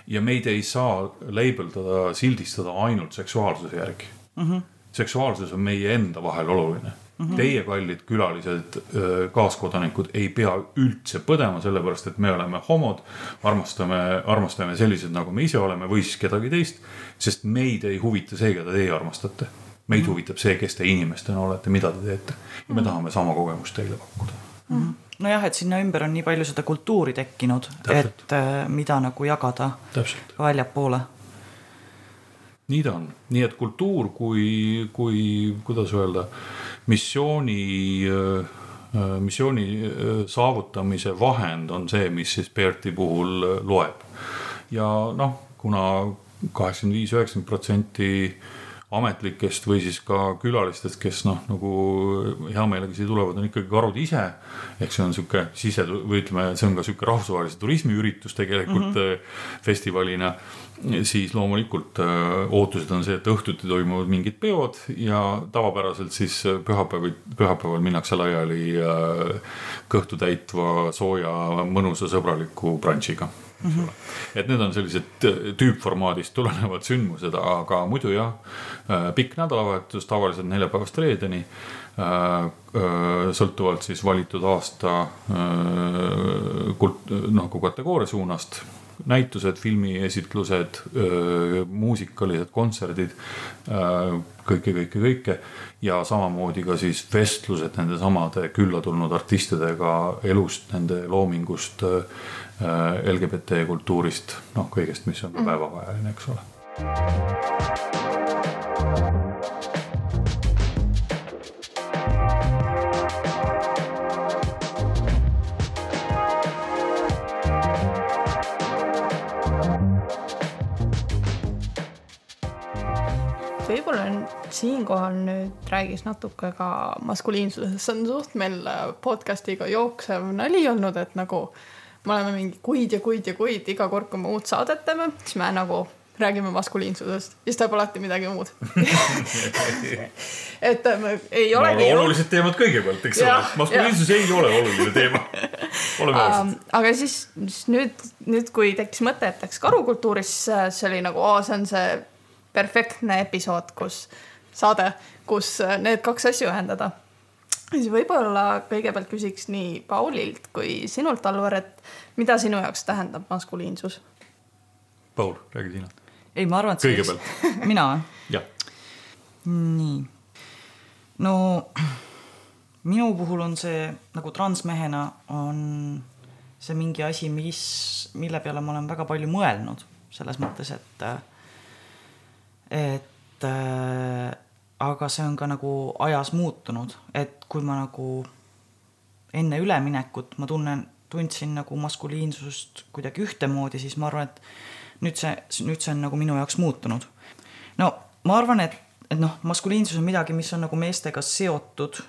ja meid ei saa leibeldada, sildistada ainult seksuaalsuse järgi mm. -hmm. seksuaalsus on meie enda vahel oluline Mm -hmm. Teie, kallid külalised, kaaskodanikud, ei pea üldse põdema, sellepärast et me oleme homod. armastame, armastame sellised, nagu me ise oleme või siis kedagi teist. sest meid ei huvita see, keda teie armastate. meid mm -hmm. huvitab see, kes te inimestena olete, mida te teete. ja me mhm. tahame sama kogemust teile pakkuda mm. -hmm nojah, et sinna ümber on nii palju seda kultuuri tekkinud, et äh, mida nagu jagada väljapoole nii ta on, nii et kultuur kui, kui kuidas öelda, äh, äh, missiooni äh, saavutamise vahend on see, mis siis Berti puhul loeb. ja noh, kuna kaheksakümmend viis, üheksakümmend protsenti ametlikest või siis ka külalistest, kes noh, nagu hea meelega siia tulevad, on ikkagi karud ise. ehk see on sihuke sise või ütleme, see on ka sihuke rahvusvahelise turismiüritus tegelikult mm -hmm. festivalina. Siis loomulikult äh, ootused on see, et õhtuti toimuvad mingid peod ja tavapäraselt siis pühapäeval, pühapäeval minnakse laiali äh, kõhtu täitva sooja mõnusa sõbraliku brunch'iga mm. -hmm. et need on sellised tüüpformaadist tulenevad sündmused, aga muidu jah, äh, pikk nädalavahetus tavaliselt neljapäevast reedeni. Äh, äh, sõltuvalt siis valitud aasta kult-, nagu kategooria suunast näitused, filmiesitlused, muusikalised kontserdid, kõike, kõike, kõike. ja samamoodi ka siis vestlused nendesamade külla tulnud artistidega elust, nende loomingust LGBT kultuurist, noh kõigest, mis on mm. päevakajaline, eks ole. Võib-olla siinkohal nüüd räägiks natuke ka maskuliinsusest, see on suht meil podcast'iga jooksev nali olnud, et nagu äh, me oleme mingi kuid ja kuid ja kuid, iga kord, kui me uut saadet teeme, siis me nagu räägime maskuliinsusest, siis tuleb alati midagi muud [laughs] et me ei olegi no,. olulised teemad kõigepealt, eks ole, maskuliinsus ja. ei ole oluline teema oleme ausad um,. aga siis, siis nüüd, nüüd, kui tekkis mõte, et läks karukultuurisse, see oli nagu, see on see perfektne episood, kus saade, kus need kaks asja ühendada siis võib-olla kõigepealt küsiks nii Paulilt kui sinult, Alvar, et mida sinu jaoks tähendab maskuliinsus? Paul, räägi sina. ei, ma arvan, et kõigepealt [laughs] mina või? jah. nii. no minu puhul on see nagu transmehena on see mingi asi, mis, mille peale ma olen väga palju mõelnud selles mõttes, et, et aga see on ka nagu ajas muutunud, et kui ma nagu enne üleminekut ma tunnen, tundsin nagu maskuliinsust kuidagi ühtemoodi, siis ma arvan, et nüüd see, nüüd see on nagu minu jaoks muutunud. no ma arvan, et, et noh, maskuliinsus on midagi, mis on nagu meestega seotud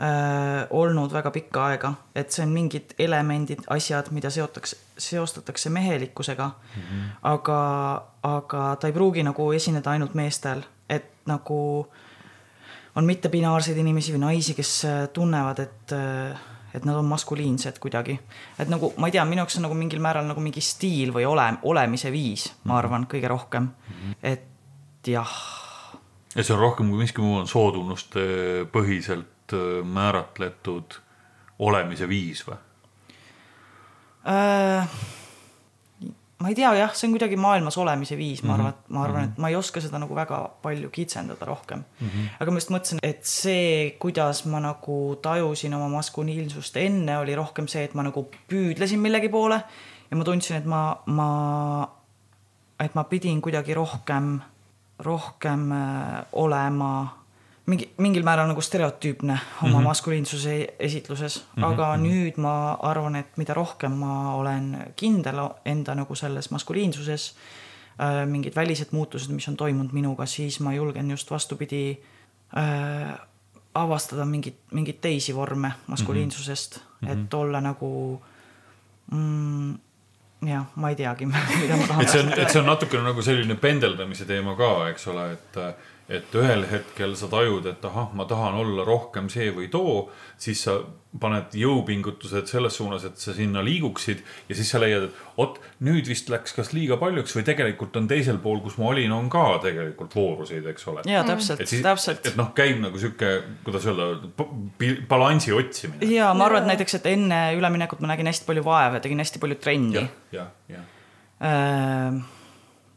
äh, olnud väga pikka aega, et see on mingid elemendid, asjad, mida seotakse, seostatakse mehelikkusega mm. -hmm. aga, aga ta ei pruugi nagu esineda ainult meestel et nagu on mittepinaarseid inimesi või naisi, kes äh, tunnevad, et, äh, et nad on maskuliinsed kuidagi. et nagu ma ei tea, minu jaoks on nagu mingil määral nagu mingi stiil või ole, olemise viis, ma mhm. arvan, kõige rohkem mm. -hmm. et jah. ja see on rohkem kui miski muu, on sootunnuste põhiselt äh, määratletud olemise viis või äh,? ma ei tea jah, see on kuidagi maailmas olemise viis, ma arvan, et ma arvan, et mhm. ma ei oska seda nagu väga palju kitsendada rohkem mm. -hmm. aga ma just mõtlesin, et see, kuidas ma nagu tajusin oma maskuliinsust enne, oli rohkem see, et ma nagu püüdlesin millegi poole ja ma tundsin, et ma, ma, et ma pidin kuidagi rohkem rohkem äh, olema mingi, mingil määral nagu stereotüüpne oma mm -hmm. maskuliinsuse esitluses mm, -hmm. aga nüüd ma arvan, et mida rohkem ma olen kindel enda nagu selles maskuliinsuses äh,, mingid välised muutused, mis on toimunud minuga, siis ma julgen just vastupidi äh, avastada mingit, mingeid teisi vorme maskuliinsusest mm, -hmm. et olla nagu mm, jah, ma ei teagi, [laughs] mida ma tahan. et see on, et see on natukene nagu selline pendeldamise teema ka, eks ole, et et ühel hetkel sa tajud, et ahah, ma tahan olla rohkem see või too, siis sa paned jõupingutused selles suunas, et sa sinna liiguksid ja siis sa leiad, et vot nüüd vist läks kas liiga paljuks või tegelikult on teisel pool, kus ma olin, on ka tegelikult vooruseid, eks ole. ja täpselt, täpselt. et noh, käib nagu sihuke, kuidas öelda, balansi otsimine. ja ma arvan, et näiteks, et enne üleminekut ma nägin hästi palju vaeva ja tegin hästi palju trenni ja,. jah, jah, jah äh,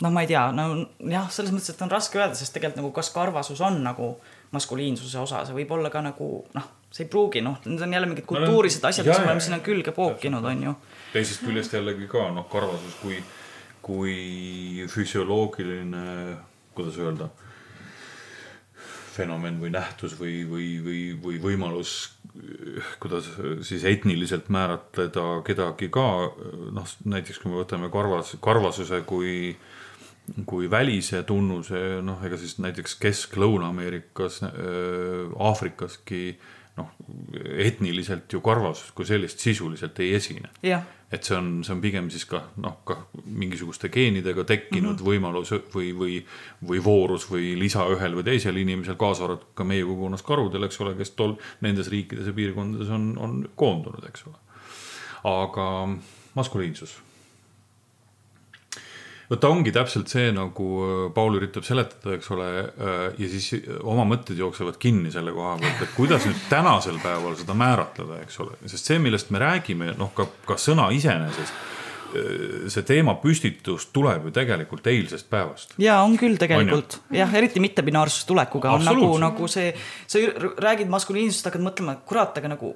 noh, ma ei tea, no jah, selles mõttes, et on raske öelda, sest tegelikult nagu kas karvasus on nagu maskuliinsuse osa, see võib olla ka nagu noh, see ei pruugi, noh, need on jälle mingid kultuurilised asjad, mis me oleme sinna külge pookinud, on ju. teisest küljest jällegi ka noh, karvasus kui, kui füsioloogiline, kuidas öelda, fenomen või nähtus või, või, või, või võimalus, kuidas siis etniliselt määratleda kedagi ka, noh, näiteks kui me võtame karvas, karvasuse kui äh, kui välise tunnuse, noh, ega siis näiteks Kesk-Lõuna-Ameerikas äh,, Aafrikaski noh, etniliselt ju karvasust kui sellist sisuliselt ei esine. et see on, see on pigem siis ka noh, ka mingisuguste geenidega tekkinud mm -hmm. võimalus või, või, või voorus või lisa ühel või teisel inimesel, kaasa arvatud ka meie kogukonnas karudel, eks ole, kes tol, nendes riikides ja piirkondades on, on koondunud, eks ole. aga maskuliinsus vot ta ongi täpselt see, nagu äh, Paul üritab seletada, eks ole, äh, ja siis oma mõtted jooksevad kinni selle koha pealt, et kuidas nüüd tänasel päeval seda määratleda, eks ole, sest see, millest me räägime, noh, ka, ka sõna iseenesest äh, see teema püstitus tuleb ju tegelikult eilsest päevast. ja on küll tegelikult. Jah, eriti mittebinaarsuse tulekuga on nagu, nagu see, sa räägid maskuliinsusest, hakkad mõtlema, kurat, aga nagu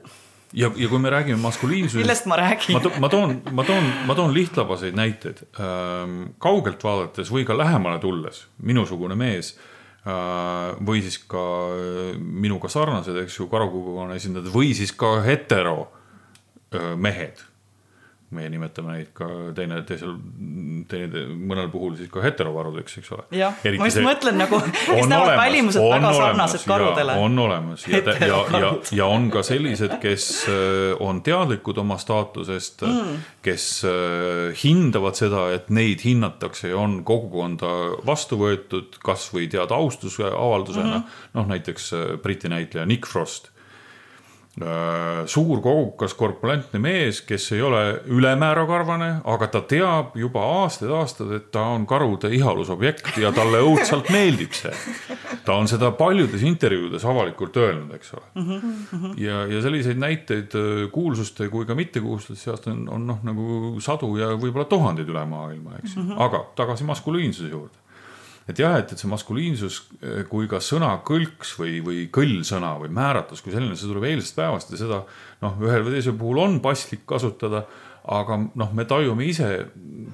ja, ja kui me räägime maskuliinsusest. millest ma räägin? ma, to, ma toon, ma toon, ma toon lihtlabaseid näiteid ähm,. kaugelt vaadates või ka lähemale tulles, minusugune mees äh, või siis ka äh, minuga sarnased, eks ju, karukogukonna esindajad või siis ka hetero äh, mehed meie nimetame neid ka teine, teisel, teine, mõnel puhul siis ka heterovarudeks, eks ole. jah, ma just see, mõtlen nagu, [laughs] kes näevad välimuselt väga olemas, sarnased karudele. on olemas ja, ja, ja, ja on ka sellised, kes äh, on teadlikud oma staatusest mm., kes äh, hindavad seda, et neid hinnatakse ja on kogukonda vastu võetud, kasvõi tead austuse avaldusena mm -hmm.. noh, näiteks äh, Briti näitleja Nick Frost Äh, suur kogukas korpulentne mees, kes ei ole ülemäära karvane, aga ta teab juba aastaid-aastaid, et ta on karude ihalusobjekt ja talle õudselt meeldib see. ta on seda paljudes intervjuudes avalikult öelnud, eks ole mm. -hmm. ja, ja selliseid näiteid äh, kuulsuste kui ka mittekuulsuste seast on, on noh, nagu sadu ja võib-olla tuhandeid üle maailma, eks mm, -hmm. aga tagasi maskuliinsuse juurde et jah, et, et see maskuliinsus eh, kui ka sõnakõlks või, või kõllsõna või määratlus kui selline, see tuleb eilsest päevast ja seda noh, ühel või teisel puhul on paslik kasutada. aga noh, me tajume ise,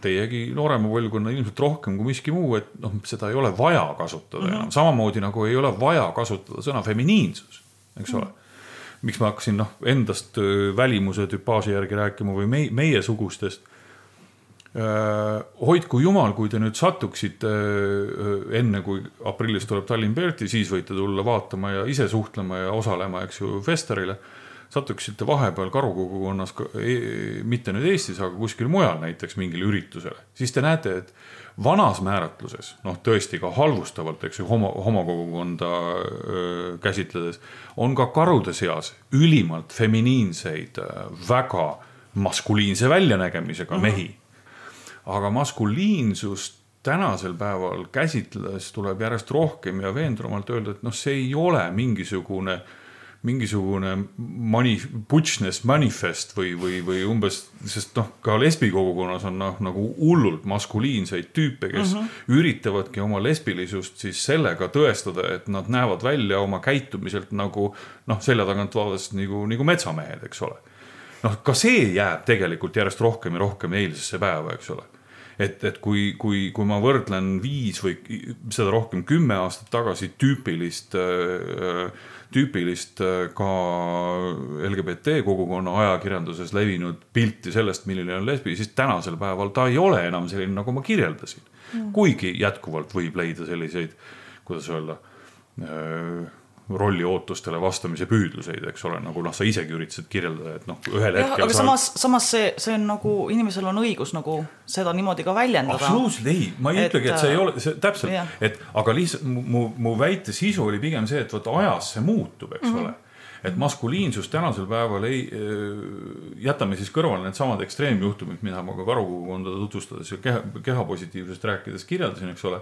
teiegi noorema põlvkonna ilmselt rohkem kui miski muu, et noh, seda ei ole vaja kasutada mm -hmm. enam, samamoodi nagu ei ole vaja kasutada sõna feminiinsus, eks ole mm. -hmm miks ma hakkasin noh, endast välimuse tüpaaži järgi rääkima või meie, meiesugustest hoidku jumal, kui te nüüd satuksite äh, enne, kui aprillis tuleb Tallinn Berti, siis võite tulla vaatama ja ise suhtlema ja osalema, eks ju, festivalile. satuksite vahepeal karukogukonnas, e, mitte nüüd Eestis, aga kuskil mujal näiteks mingile üritusele, siis te näete, et vanas määratluses, noh, tõesti ka halvustavalt, eks ju, homo, homokogukonda käsitledes, on ka karude seas ülimalt feminiinseid, väga maskuliinse väljanägemisega mhm. mehi mm -hmm aga maskuliinsust tänasel päeval käsitledes tuleb järjest rohkem ja veendunumalt öelda, et noh, see ei ole mingisugune mingisugune mani-, butchness manifest või, või, või umbes, sest noh, ka lesbi kogukonnas on noh, nagu hullult maskuliinseid tüüpe, kes mm -hmm. üritavadki oma lesbilisust siis sellega tõestada, et nad näevad välja oma käitumiselt nagu noh, selja tagant vaadates nagu, nagu metsamehed, eks ole. noh, ka see jääb tegelikult järjest rohkem ja rohkem eilsesse päeva, eks ole et, et kui, kui, kui ma võrdlen viis või seda rohkem kümme aastat tagasi tüüpilist, tüüpilist ka LGBT kogukonna ajakirjanduses levinud pilti sellest, milline on lesbi, siis tänasel päeval ta ei ole enam selline, nagu ma kirjeldasin. Mm.. kuigi jätkuvalt võib leida selliseid, kuidas öelda rolli ootustele vastamise püüdluseid, eks ole, nagu noh, sa isegi üritasid kirjeldada, et noh, ühel jah, hetkel. aga sa... samas, samas see, see on nagu inimesel on õigus nagu seda niimoodi ka väljendada. absoluutselt ei, ma ei et, ütlegi, et see ei ole, see täpselt, et aga lihtsalt mu, mu, väite sisu oli pigem see, et vot ajas see muutub, eks mm -hmm. ole et maskuliinsus tänasel päeval ei, jätame siis kõrvale needsamad ekstreemjuhtumid, mida ma ka karukogukonda tutvustades ja keha, kehapositiivsusest rääkides kirjeldasin, eks ole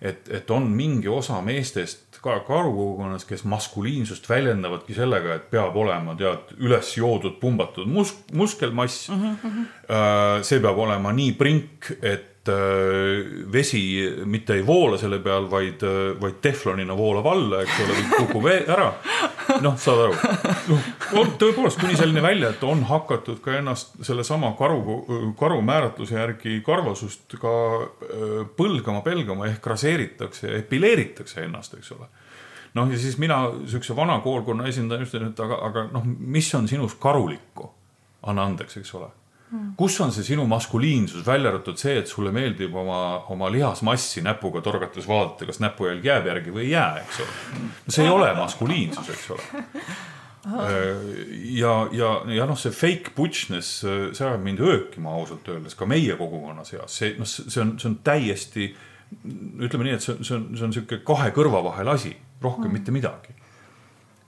et, et on mingi osa meestest ka karukogukonnas, kes maskuliinsust väljendavadki sellega, et peab olema tead üles joodud, pumbatud mus-, muskelmass mm. -hmm. see peab olema nii prink, et Äh, vesi mitte ei voola selle peal, vaid, äh, vaid teflonina voolab alla, eks ole, kukub e-, ära. noh, saad aru, noh, on tõepoolest kuni selline välja, et on hakatud ka ennast sellesama karu, karu määratluse järgi karvasust ka äh, põlgama, pelgama ehk raseeritakse epileeritakse ennast, eks ole. Noh, ja siis mina siukse vana koolkonna esindajana ütlen, et aga, aga noh, mis on sinus karulikku, anna andeks, eks ole kus on see sinu maskuliinsus, välja arvatud see, et sulle meeldib oma, oma lihasmassi näpuga torgates vaadata, kas näpujälg jääb järgi või ei jää, eks ole. see ei ole maskuliinsus, eks ole. ja, ja, ja noh, see fake butchness, see ajab mind öökima ausalt öeldes ka meie kogukonna seas, see noh, see on, see on täiesti ütleme nii, et see on, see on, see on sihuke kahe kõrva vahel asi, rohkem mm. mitte midagi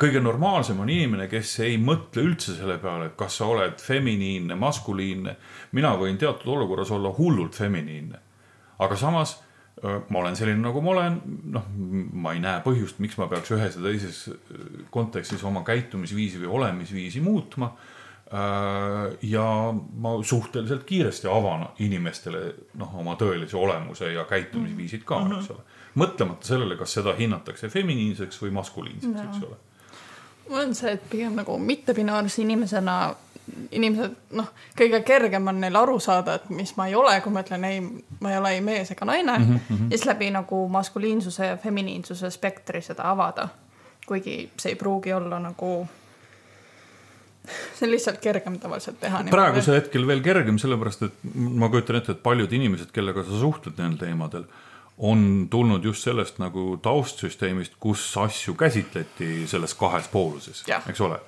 kõige normaalsem on inimene, kes ei mõtle üldse selle peale, et kas sa oled feminiinne, maskuliinne. mina võin teatud olukorras olla hullult feminiinne. aga samas ma olen selline, nagu ma olen, noh, ma ei näe põhjust, miks ma peaks ühes ja teises kontekstis oma käitumisviisi või olemisviisi muutma. ja ma suhteliselt kiiresti avan inimestele noh, oma tõelise olemuse ja käitumisviisid ka, eks mhm. ole. mõtlemata sellele, kas seda hinnatakse feminiinseks või maskuliinseks, eks ole mul on see, et pigem nagu mittebinaarse inimesena inimesed, noh, kõige kergem on neil aru saada, et mis ma ei ole, kui ma ütlen ei, ma ei ole ei mees ega naine mm. -hmm. ja siis läbi nagu maskuliinsuse ja feminiinsuse spektri seda avada. kuigi see ei pruugi olla nagu see on lihtsalt kergem tavaliselt teha. praegusel hetkel veel kergem, sellepärast et ma kujutan ette, et paljud inimesed, kellega sa suhtled nendel teemadel on tulnud just sellest nagu taustsüsteemist, kus asju käsitleti selles kahes pooluses, eks ole.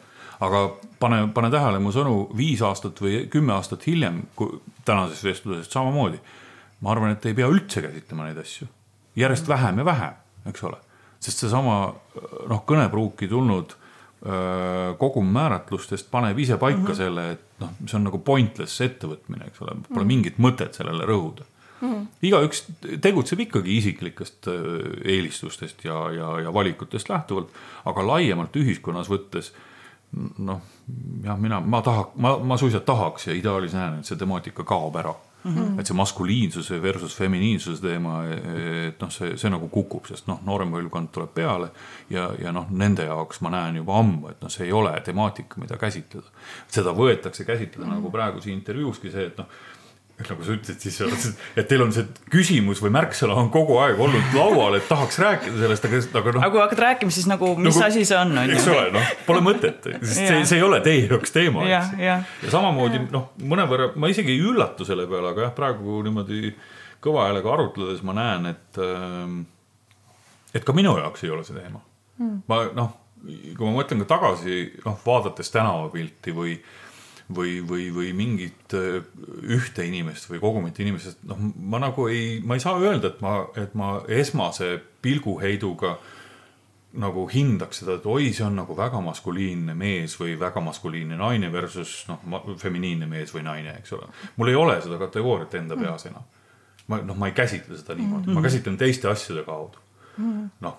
aga pane, pane tähele mu sõnu viis aastat või kümme aastat hiljem, tänases vestluses samamoodi. ma arvan, et ei pea üldse käsitlema neid asju, järjest vähem ja vähem, eks ole, sest seesama noh, kõnepruuki tulnud kogum määratlustest paneb ise paika mm -hmm. selle, et noh, see on nagu pointless ettevõtmine, eks ole, pole mm -hmm. mingit mõtet sellele rõhuda mm.. igaüks tegutseb ikkagi isiklikest äh, eelistustest ja, ja, ja valikutest lähtuvalt, aga laiemalt ühiskonnas võttes noh, jah, mina, ma taha, ma, ma suisa tahaks ja ideaalis näen, et see temaatika kaob ära Mm -hmm. et see maskuliinsuse versus feminiinsuse teema, et noh, see, see nagu kukub, sest noh, noorem põlvkond tuleb peale ja, ja noh, nende jaoks ma näen juba ammu, et noh, see ei ole temaatika, mida käsitleda. seda võetakse käsitleda mm -hmm. nagu praegu siin intervjuuski see, et noh nagu sa ütlesid, siis et teil on see küsimus või märksõna on kogu aeg olnud laual, et tahaks rääkida sellest, aga, aga noh. aga kui hakkad rääkima, siis nagu, mis nagu, asi see on, on ju. eks ole, noh, pole mõtet, sest see, see ei ole teie jaoks teema. ja, ja. ja samamoodi noh, mõnevõrra ma isegi ei üllatu selle peale, aga jah, praegu niimoodi kõva häälega arutledes ma näen, et, ähm, et ka minu jaoks ei ole see teema hmm.. ma noh, kui ma mõtlen ka tagasi, noh, vaadates tänavapilti või või, või, või mingit äh, ühte inimest või kogumit inimesest, noh, ma nagu ei, ma ei saa öelda, et ma, et ma esmase pilguheiduga nagu hindaks seda, et oi, see on nagu väga maskuliinne mees või väga maskuliinne naine versus noh, feminiinne mees või naine, eks ole. mul ei ole seda kategooriat enda peas enam. ma noh, ma ei käsitle seda niimoodi. Mm, ma käsitlen teiste asjade kaudu noh,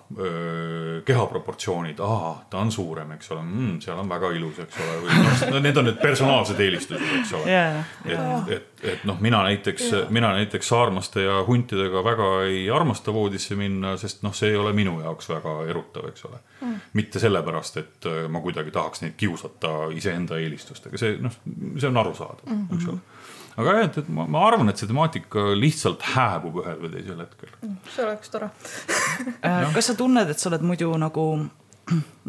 kehaproportsioonid, aa, ta on suurem, eks ole mm,, seal on väga ilus, eks ole, või noh, need on need personaalsed eelistused, eks ole. Yeah.. et, et, et noh, mina näiteks yeah., mina näiteks saarmaste ja huntidega väga ei armasta voodisse minna, sest noh, see ei ole minu jaoks väga erutav, eks ole. Mm.. mitte sellepärast, et ma kuidagi tahaks neid kiusata iseenda eelistustega, see noh, see on arusaadav mm, -hmm. eks ole aga jah, et, et ma, ma arvan, et see temaatika lihtsalt hääbub ühel või teisel hetkel. see oleks tore Äh, kas sa tunned, et sa oled muidu nagu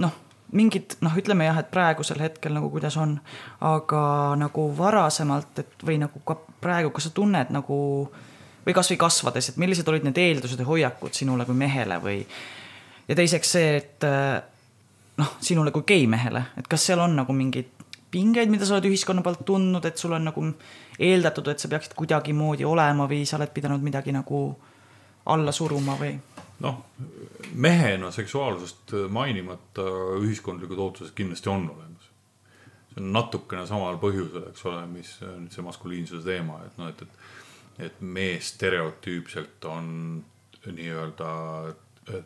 noh, mingid noh, ütleme jah, et praegusel hetkel nagu kuidas on, aga nagu varasemalt, et või nagu ka praegu, kas sa tunned nagu või kasvõi kasvades, et millised olid need eeldused ja hoiakud sinule kui mehele või ja teiseks see, et äh, noh, sinule kui geimehele, et kas seal on nagu mingeid pingeid, mida sa oled ühiskonna poolt tundnud, et sul on nagu eeldatud, et sa peaksid kuidagimoodi olema või sa oled pidanud midagi nagu alla suruma või? noh, mehena seksuaalsust mainimata ühiskondlikud ootused kindlasti on olemas. see on natukene samal põhjusel, eks ole, mis nüüd see maskuliinsuse teema, et noh, et, et, et mees stereotüüpselt on nii-öelda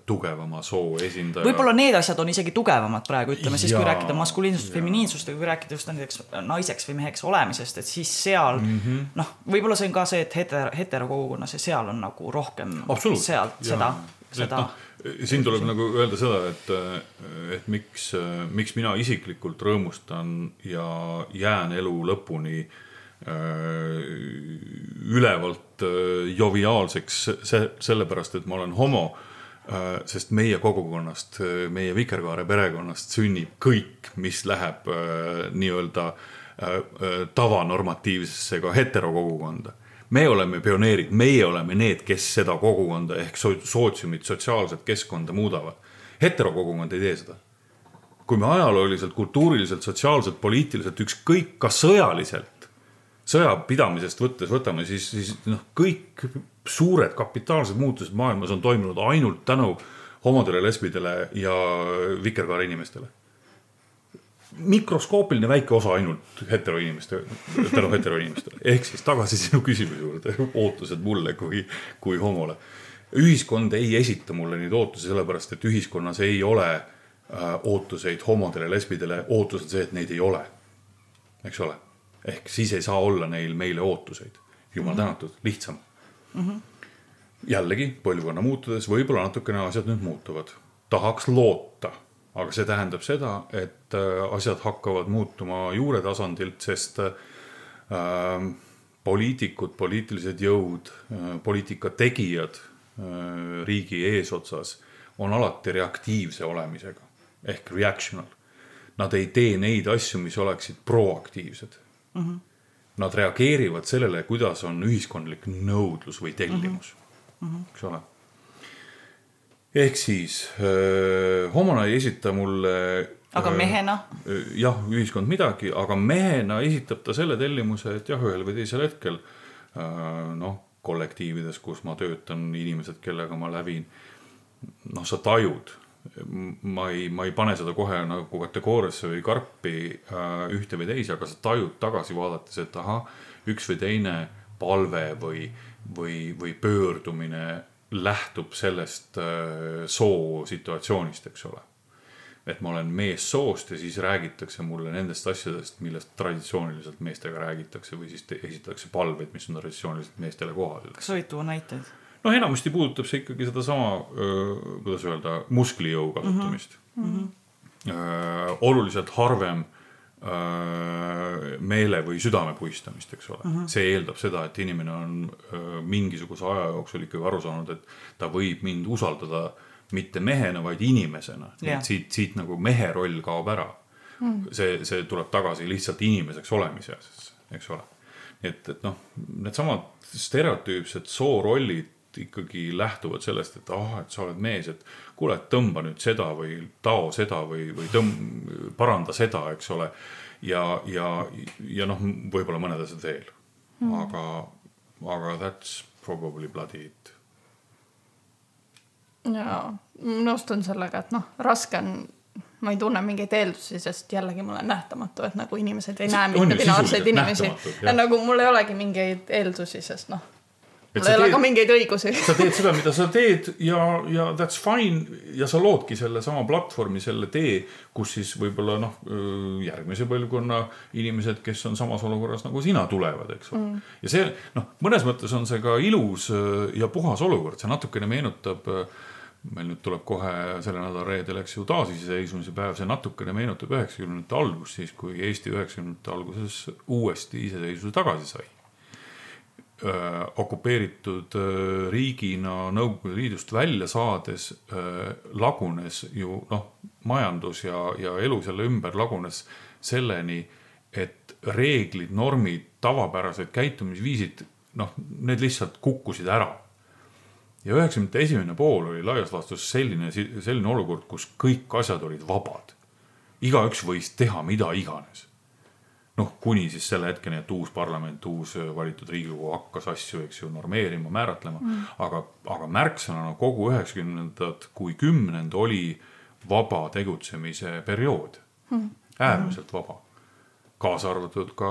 tugevama soo esindaja. võib-olla need asjad on isegi tugevamad praegu, ütleme siis, kui rääkida maskuliinsust, feminiinsust ja kui rääkida just näiteks naiseks või meheks olemisest, et siis seal mm -hmm. noh, võib-olla see on ka see, et hetero, heterokogukonnas ja seal on nagu rohkem sealt Jaa. seda, seda noh, siin tuleb nagu öelda seda, et, et miks, miks mina isiklikult rõõmustan ja jään elu lõpuni äh, ülevalt äh, joviaalseks, see, sellepärast et ma olen homo sest meie kogukonnast, meie Vikerkaare perekonnast sünnib kõik, mis läheb äh, nii-öelda äh, äh, tavanormatiivsesse ka heterokogukonda. me oleme pioneerid, meie oleme need, kes seda kogukonda ehk so- sootsiumit, sotsiaalset keskkonda muudavad. heterokogukond ei tee seda. kui me ajalooliselt, kultuuriliselt, sotsiaalselt, poliitiliselt, ükskõik ka sõjaliselt sõjapidamisest võttes võtame, siis, siis noh, kõik suured kapitaalsed muutused maailmas on toimunud ainult tänu homodele, lesbidele ja vikerkaare inimestele. mikroskoopiline väike osa ainult heteroinimeste, tänu heteroinimestele, ehk siis tagasi sinu küsimuse juurde, ootused mulle kui, kui homole. ühiskond ei esita mulle neid ootusi, sellepärast et ühiskonnas ei ole äh, ootuseid homodele, lesbidele, ootus on see, et neid ei ole. eks ole ehk siis ei saa olla neil meile ootuseid. jumal mm -hmm. tänatud, lihtsam mm. -hmm. jällegi põlvkonna muutudes võib-olla natukene asjad nüüd muutuvad. tahaks loota, aga see tähendab seda, et äh, asjad hakkavad muutuma juure tasandilt, sest äh, poliitikud, poliitilised jõud äh,, poliitika tegijad äh, riigi eesotsas on alati reaktiivse olemisega ehk reactional. Nad ei tee neid asju, mis oleksid proaktiivsed mm. -hmm. Nad reageerivad sellele, kuidas on ühiskondlik nõudlus või tellimus mm, -hmm. eks ole. ehk siis äh, homona ei esita mulle. aga mehena äh,? jah, ühiskond midagi, aga mehena esitab ta selle tellimuse, et jah, ühel või teisel hetkel äh, noh, kollektiivides, kus ma töötan, inimesed, kellega ma lävin. noh, sa tajud ma ei, ma ei pane seda kohe nagu kategooriasse või karpi äh, ühte või teise, aga sa tajud tagasi vaadates, et ahah, üks või teine palve või, või, või pöördumine lähtub sellest äh, soo situatsioonist, eks ole. et ma olen meessoost ja siis räägitakse mulle nendest asjadest, millest traditsiooniliselt meestega räägitakse või siis esitatakse palveid, mis on traditsiooniliselt meestele kohased. kas võid tuua näiteid? Noh, enamasti puudutab see ikkagi sedasama, kuidas öelda, musklijõu kasutamist mm. -hmm. oluliselt harvem öö, meele või südame puistamist, eks ole mm. -hmm. see eeldab seda, et inimene on öö, mingisuguse aja jooksul ikkagi aru saanud, et ta võib mind usaldada mitte mehena, vaid inimesena et siit, siit nagu mehe roll kaob ära mm. -hmm. see, see tuleb tagasi lihtsalt inimeseks olemisesse, eks ole. et, et noh, needsamad stereotüüpsed soorollid ikkagi lähtuvad sellest, et ah, et sa oled mees, et kuule, tõmba nüüd seda või tao seda või, või tõmb-, paranda seda, eks ole. ja, ja, ja noh, võib-olla mõned asjad veel mm., aga, aga that's probably bloody it. jaa, nõustun sellega, et noh, raske on ma ei tunne mingeid eeldusi, sest jällegi ma olen nähtamatu, et nagu inimesed ei näe mittebinaarseid inimesi. ja nagu mul ei olegi mingeid eeldusi, sest noh mul ei ole ka mingeid õigusi. sa teed seda, mida sa teed ja, ja that's fine ja sa loodki sellesama platvormi, selle tee, kus siis võib-olla noh, järgmise põlvkonna inimesed, kes on samas olukorras nagu sina, tulevad, eks ole. Mm.. ja see noh, mõnes mõttes on see ka ilus ja puhas olukord, see natukene meenutab meil nüüd tuleb kohe selle nädala reedel, eks ju, taasiseseisvumise päev, see natukene meenutab üheksakümnendate algust, siis kui Eesti üheksakümnendate alguses uuesti iseseisvuse tagasi sai okupeeritud öö, riigina Nõukogude Liidust välja saades öö, lagunes ju noh, majandus ja, ja elu selle ümber lagunes selleni, et reeglid, normid, tavapärased käitumisviisid, noh, need lihtsalt kukkusid ära ja üheksakümnendate esimene pool oli laias laastus selline, selline olukord, kus kõik asjad olid vabad. igaüks võis teha mida iganes. Noh, kuni siis selle hetkeni, et uus parlament, uus valitud riigikogu hakkas asju, eks ju, normeerima, määratlema. Mm.. aga, aga märksõnana kogu üheksakümnendad kui kümnend oli vaba tegutsemise periood. Mm.. äärmiselt vaba. Kaasa arvatud ka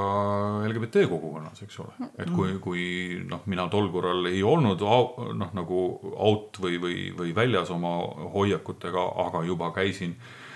LGBT kogukonnas, eks ole. et kui, kui noh, mina tol korral ei olnud noh, nagu out või, või, või väljas oma hoiakutega, aga juba käisin äh,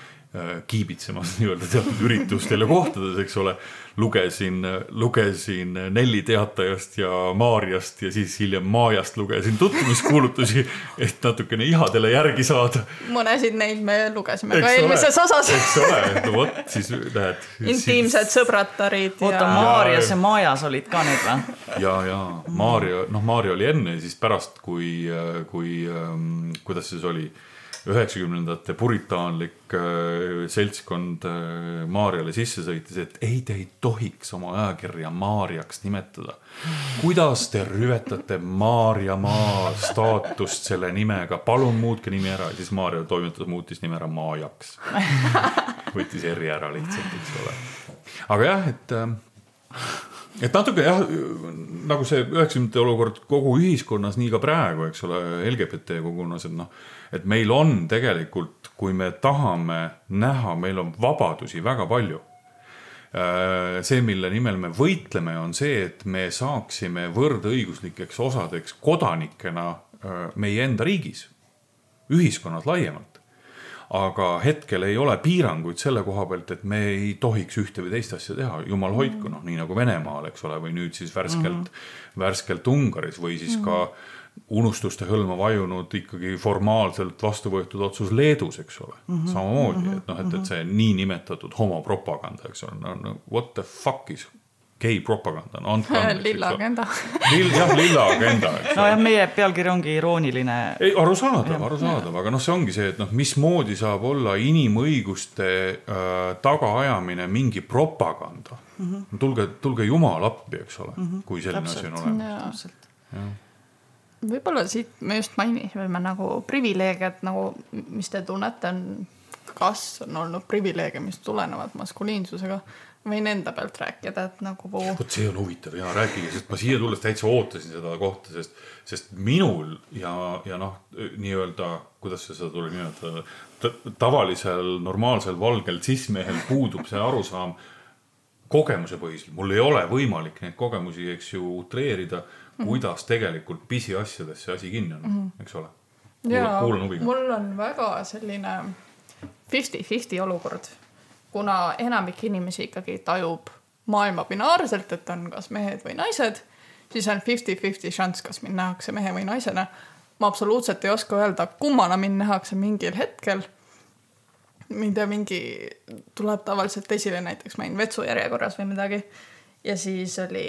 kiibitsemas [laughs] nii-öelda teatud üritustel ja kohtades, eks ole lugesin, lugesin Nelli Teatajast ja Maarjast ja siis hiljem Maajast lugesin tutvumiskuulutusi, et natukene ihadele järgi saada. mõnesid neid me lugesime eks ka eelmises osas. eks ole, no vot siis näed. intiimsed siis... sõbratarid. oota ja..., Maarjas ja Maajas olid ka need või? ja, ja Maarja, noh, Maarja oli enne ja siis pärast, kui, kui, ähm, kuidas see siis oli üheksakümnendate puritaanlik äh, seltskond äh, Maarjale sisse sõitis, et ei, te ei tohiks oma ajakirja Maarjaks nimetada. kuidas te rüvetate Maarjamaa staatust selle nimega, palun muutke nimi ära ja siis Maarja toimetus muutis nime ära Maajaks. [laughs] võttis eri ära lihtsalt, eks ole. aga jah, et äh, et natuke jah, nagu see üheksakümnendate olukord kogu ühiskonnas, nii ka praegu, eks ole, LGBT kogukonnas, et noh et meil on tegelikult, kui me tahame näha, meil on vabadusi väga palju. Äh, see, mille nimel me võitleme, on see, et me saaksime võrdõiguslikeks osadeks kodanikena äh, meie enda riigis, ühiskonnas laiemalt aga hetkel ei ole piiranguid selle koha pealt, et me ei tohiks ühte või teist asja teha, jumal hoidku, noh, nii nagu Venemaal, eks ole, või nüüd siis värskelt mm, -hmm. värskelt Ungaris või siis mm -hmm. ka unustuste hõlma vajunud ikkagi formaalselt vastu võetud otsus Leedus, eks ole mm. -hmm. samamoodi, et noh, et, et see niinimetatud homopropaganda, eks ole, no, no what the fuck is gei propaganda, no andke andeks. lilla agenda Lill, jah, lilla agenda. nojah, meie pealkiri ongi irooniline. ei, arusaadav, arusaadav, aga noh, see ongi see, et noh, mismoodi saab olla inimõiguste äh, tagaajamine mingi propaganda mm. -hmm. tulge, tulge jumal appi, eks ole mm, -hmm. kui selline asi on olemas võib-olla siit me just mainisime nagu privileege, et nagu, mis te tunnete, on, kas on olnud privileege, mis tulenevad maskuliinsusega võin enda pealt rääkida, et nagu. vot see on huvitav ja rääkige, sest ma siia tulles täitsa ootasin seda kohta, sest, sest minul ja, ja noh, nii-öelda, kuidas seda tuleb nimetada, tavalisel normaalsel valgel cis-mehel puudub see arusaam kogemuse põhiselt, mul ei ole võimalik neid kogemusi, eks ju, utreerida. Kuidas tegelikult pisiasjades see asi kinni on mm, -hmm. eks ole. huviga. mul on väga selline fifty-fifty olukord, kuna enamik inimesi ikkagi tajub maailma binaarselt, et on kas mehed või naised, siis on fifty-fifty šanss, kas mind nähakse mehe või naisena. ma absoluutselt ei oska öelda, kummana mind nähakse mingil hetkel mind mingi tuleb tavaliselt esile, näiteks ma olin vetsujärjekorras või midagi ja siis oli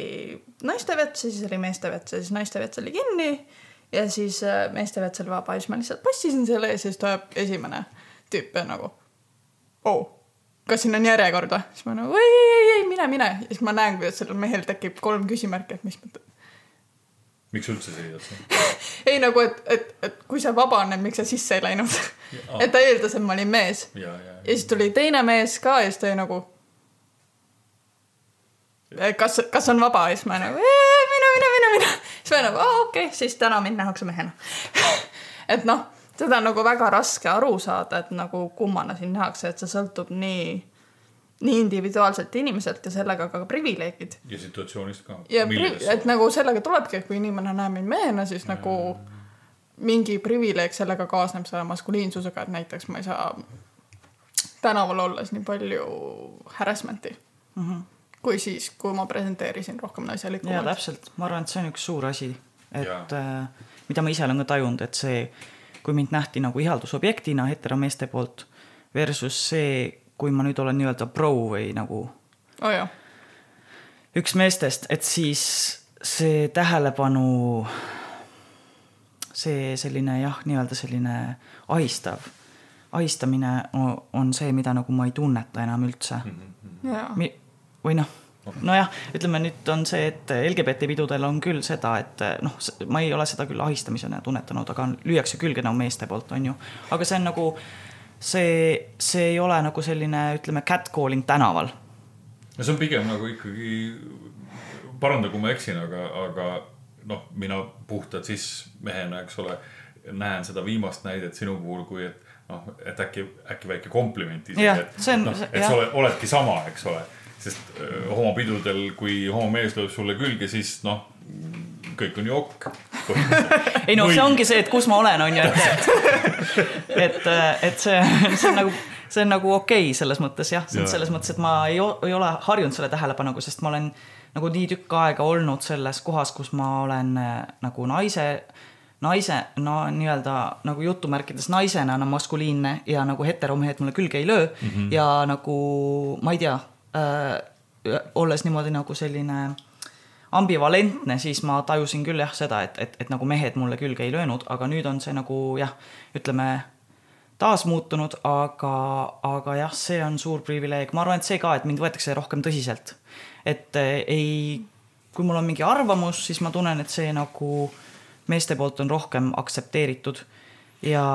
naiste vets ja siis oli meeste vets ja siis naiste vets oli kinni. ja siis äh, meeste vets oli vaba ja siis ma lihtsalt passisin selle ja siis tuleb esimene tüüp ja nagu oh, kas siin on järjekord või? siis ma nagu ei, ei, ei, ei, mine, mine. ja siis ma näen, kuidas sellel mehel tekib kolm küsimärki, et mis mõte. miks üldse siia jätsid? [laughs] ei nagu, et, et, et kui see vabaneb, miks sa sisse ei läinud [laughs] et ta eeldas, et ma olin mees. ja, ja, ja. ja siis tuli teine mees ka ja siis ta oli nagu kas, kas on vaba ja siis ma nagu mine, mine, mine, mine. siis ma nagu okei okay,, siis täna mind nähakse mehena [laughs] et noh, seda on nagu väga raske aru saada, et nagu kummana sind nähakse, et see sõltub nii, nii individuaalselt inimeselt ja sellega ka privileegid. ja situatsioonist ka. ja et nagu sellega tulebki, et kui inimene näeb mind mehena, siis mm. nagu mingi privileeg sellega kaasneb selle maskuliinsusega, et näiteks ma ei saa tänaval olles nii palju harassment'i mm. -hmm kui siis, kui ma presenteerisin rohkem naiselikumalt. ja täpselt, ma arvan, et see on üks suur asi, et äh, mida ma ise olen ka tajunud, et see, kui mind nähti nagu ihaldusobjektina heteromeeste poolt versus see, kui ma nüüd olen nii-öelda pro või nagu oh, üks meestest, et siis see tähelepanu, see selline jah, nii-öelda selline ahistav, ahistamine on see, mida nagu ma ei tunneta enam üldse. Jaa, Mi- või noh, nojah, ütleme nüüd on see, et LGBT pidudel on küll seda, et noh, ma ei ole seda küll ahistamisena tunnetanud, aga lüüakse külge nagu meeste poolt, on ju. aga see on nagu, see, see ei ole nagu selline, ütleme, catcalling tänaval. no see on pigem nagu ikkagi, paranda, kui ma eksin, aga, aga noh, mina puhtalt siis mehena, eks ole, näen seda viimast näidet sinu puhul, kui et noh, et äkki, äkki väike kompliment isegi, et noh, et sa oled, oledki sama, eks ole. Sest homopidudel, kui homomees lööb sulle külge, siis noh, kõik on ju ok. [laughs] ei noh, see ongi see, et kus ma olen, on ju, et, [laughs] et, et see, see on nagu, see on nagu okei okay selles mõttes jah, selles mõttes, et ma ei, ei ole harjunud selle tähelepanuga, sest ma olen nagu nii tükk aega olnud selles kohas, kus ma olen nagu naise, naise, no nii-öelda nagu jutumärkides naisena no, maskuliinne ja nagu heteromehed mulle külge ei löö mm -hmm. ja nagu ma ei tea olles niimoodi nagu selline ambivalentne, siis ma tajusin küll jah seda, et, et, et nagu mehed mulle külge ei löönud, aga nüüd on see nagu jah, ütleme taas muutunud, aga, aga jah, see on suur privileeg, ma arvan, et see ka, et mind võetakse rohkem tõsiselt. et eh, ei, kui mul on mingi arvamus, siis ma tunnen, et see nagu meeste poolt on rohkem aktsepteeritud ja,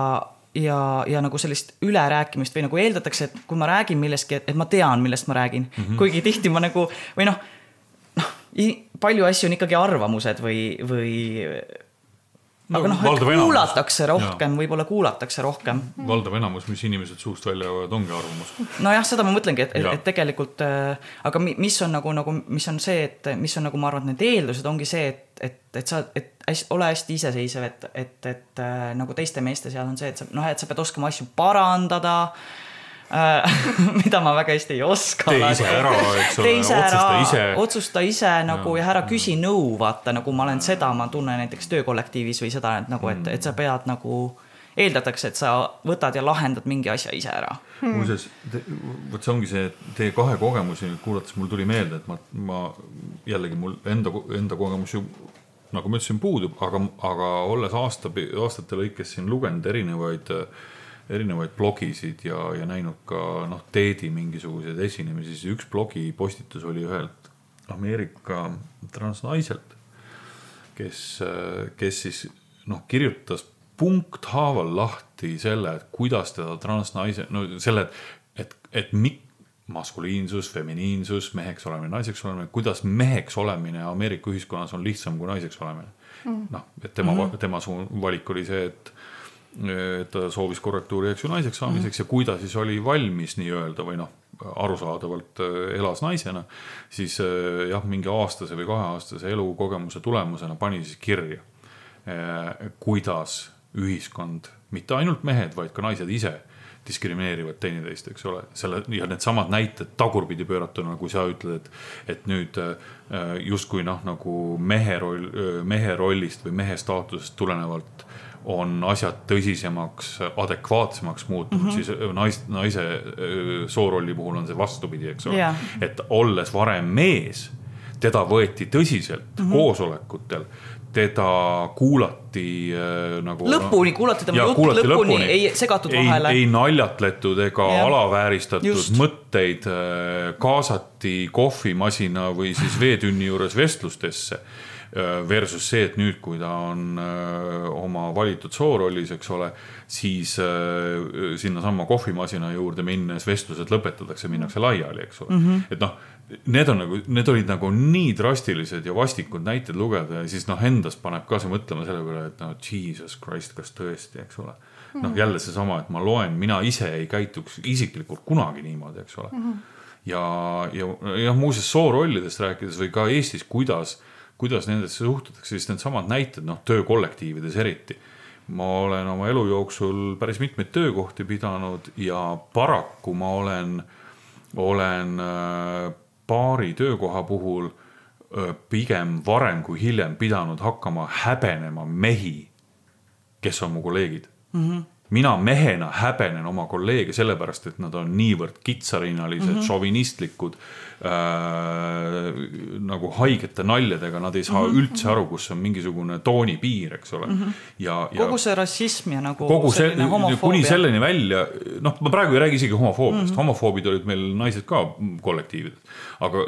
ja, ja nagu sellist ülerääkimist või nagu eeldatakse, et kui ma räägin millestki, et ma tean, millest ma räägin mm, -hmm. kuigi tihti ma nagu või noh noh, palju asju on ikkagi arvamused või, või No aga noh, et enamus. kuulatakse rohkem, võib-olla kuulatakse rohkem. valdav enamus, mis inimesed suust välja jäävad, ongi arvamus. nojah, seda ma mõtlengi, et, et, et tegelikult äh,, aga mi- mis on nagu, nagu, mis on see, et mis on nagu ma arvan, et need eeldused ongi see, et, et, et sa, et hästi, ole hästi iseseisev, et, et, et äh, nagu teiste meeste seas on see, et sa noh, et sa pead oskama asju parandada äh,. [laughs] mida ma väga hästi ei oska. Tee ise ära, eks ole, tee ise ära otsusta ise., otsusta ise nagu ja ära küsi nõu, vaata nagu ma olen seda, ma tunnen näiteks töökollektiivis või seda, et nagu, et, et sa pead nagu eeldatakse, et sa võtad ja lahendad mingi asja ise ära muuseas, vot see ongi see teie kahe kogemusi nüüd kuulates mul tuli meelde, et ma, ma jällegi mul enda, enda kogemus ju nagu ma ütlesin, puudub, aga, aga olles aasta, aastate lõikes siin lugenud erinevaid, erinevaid blogisid ja, ja näinud ka noh, Teedi mingisuguseid esinemisi, siis üks blogipostitus oli ühelt Ameerika transnaiselt, kes, kes siis noh, kirjutas punkthaaval lahti selle, et kuidas teda transnaise, no selle, et, et mik-, maskuliinsus, feminiinsus, meheks olemine, naiseks olemine, kuidas meheks olemine Ameerika ühiskonnas on lihtsam kui naiseks olemine mm.. noh, et tema mm, -hmm. tema valik oli see, et ta soovis korrektuuri, eks ju, naiseks saamiseks mm -hmm. ja kui ta siis oli valmis nii-öelda või noh, arusaadavalt äh, elas naisena, siis äh, jah, mingi aastase või kaheaastase elukogemuse tulemusena pani siis kirja, kuidas ühiskond, mitte ainult mehed, vaid ka naised ise diskrimineerivad teineteist, eks ole, selle ja needsamad näited tagurpidi pööratuna, kui sa ütled, et, et nüüd äh, justkui noh, nagu mehe roll, mehe rollist või mehe staatusest tulenevalt on asjad tõsisemaks, adekvaatsemaks muutunud mm, -hmm. siis nais, naise öö, soorolli puhul on see vastupidi, eks ole Jaa. et olles varem mees, teda võeti tõsiselt mm -hmm. koosolekutel, teda kuulati äh, nagu. Lõpuni kuulati tema juttu lõpuni, ei segatud vahele. ei naljatletud ega Jah. alavääristatud Just. mõtteid, kaasati kohvimasina või siis veetünni juures vestlustesse. Versus see, et nüüd, kui ta on öö, oma valitud soorollis, eks ole, siis öö, sinnasamma kohvimasina juurde minnes vestlused lõpetatakse, minnakse laiali, eks ole mm. -hmm. et noh, need on nagu, need olid nagu nii drastilised ja vastikud näited lugeda ja siis noh, endas paneb ka see mõtlema selle peale, et noh, jesus christ, kas tõesti, eks ole. noh, jälle seesama, et ma loen, mina ise ei käituks isiklikult kunagi niimoodi, eks ole mm. -hmm. ja, ja jah, muuseas soorollidest rääkides või ka Eestis, kuidas, kuidas nendesse suhtutakse, siis needsamad näited, noh, töökollektiivides eriti ma olen oma elu jooksul päris mitmeid töökohti pidanud ja paraku ma olen, olen äh, paari töökoha puhul äh, pigem varem kui hiljem pidanud hakkama häbenema mehi, kes on mu kolleegid mm. -hmm. Mina mehena häbenen oma kolleege sellepärast, et nad on niivõrd kitsarinnalised mm, -hmm. šovinistlikud äh,. nagu haigete naljadega, nad ei saa mm -hmm. üldse aru, kus on mingisugune toonipiir, eks ole mm. -hmm. ja, ja. kogu see rassism ja nagu. kogu see, kuni selleni välja, noh, ma praegu ei räägi isegi homofoobiast mm, -hmm. homofoobid olid meil naised ka kollektiivides. aga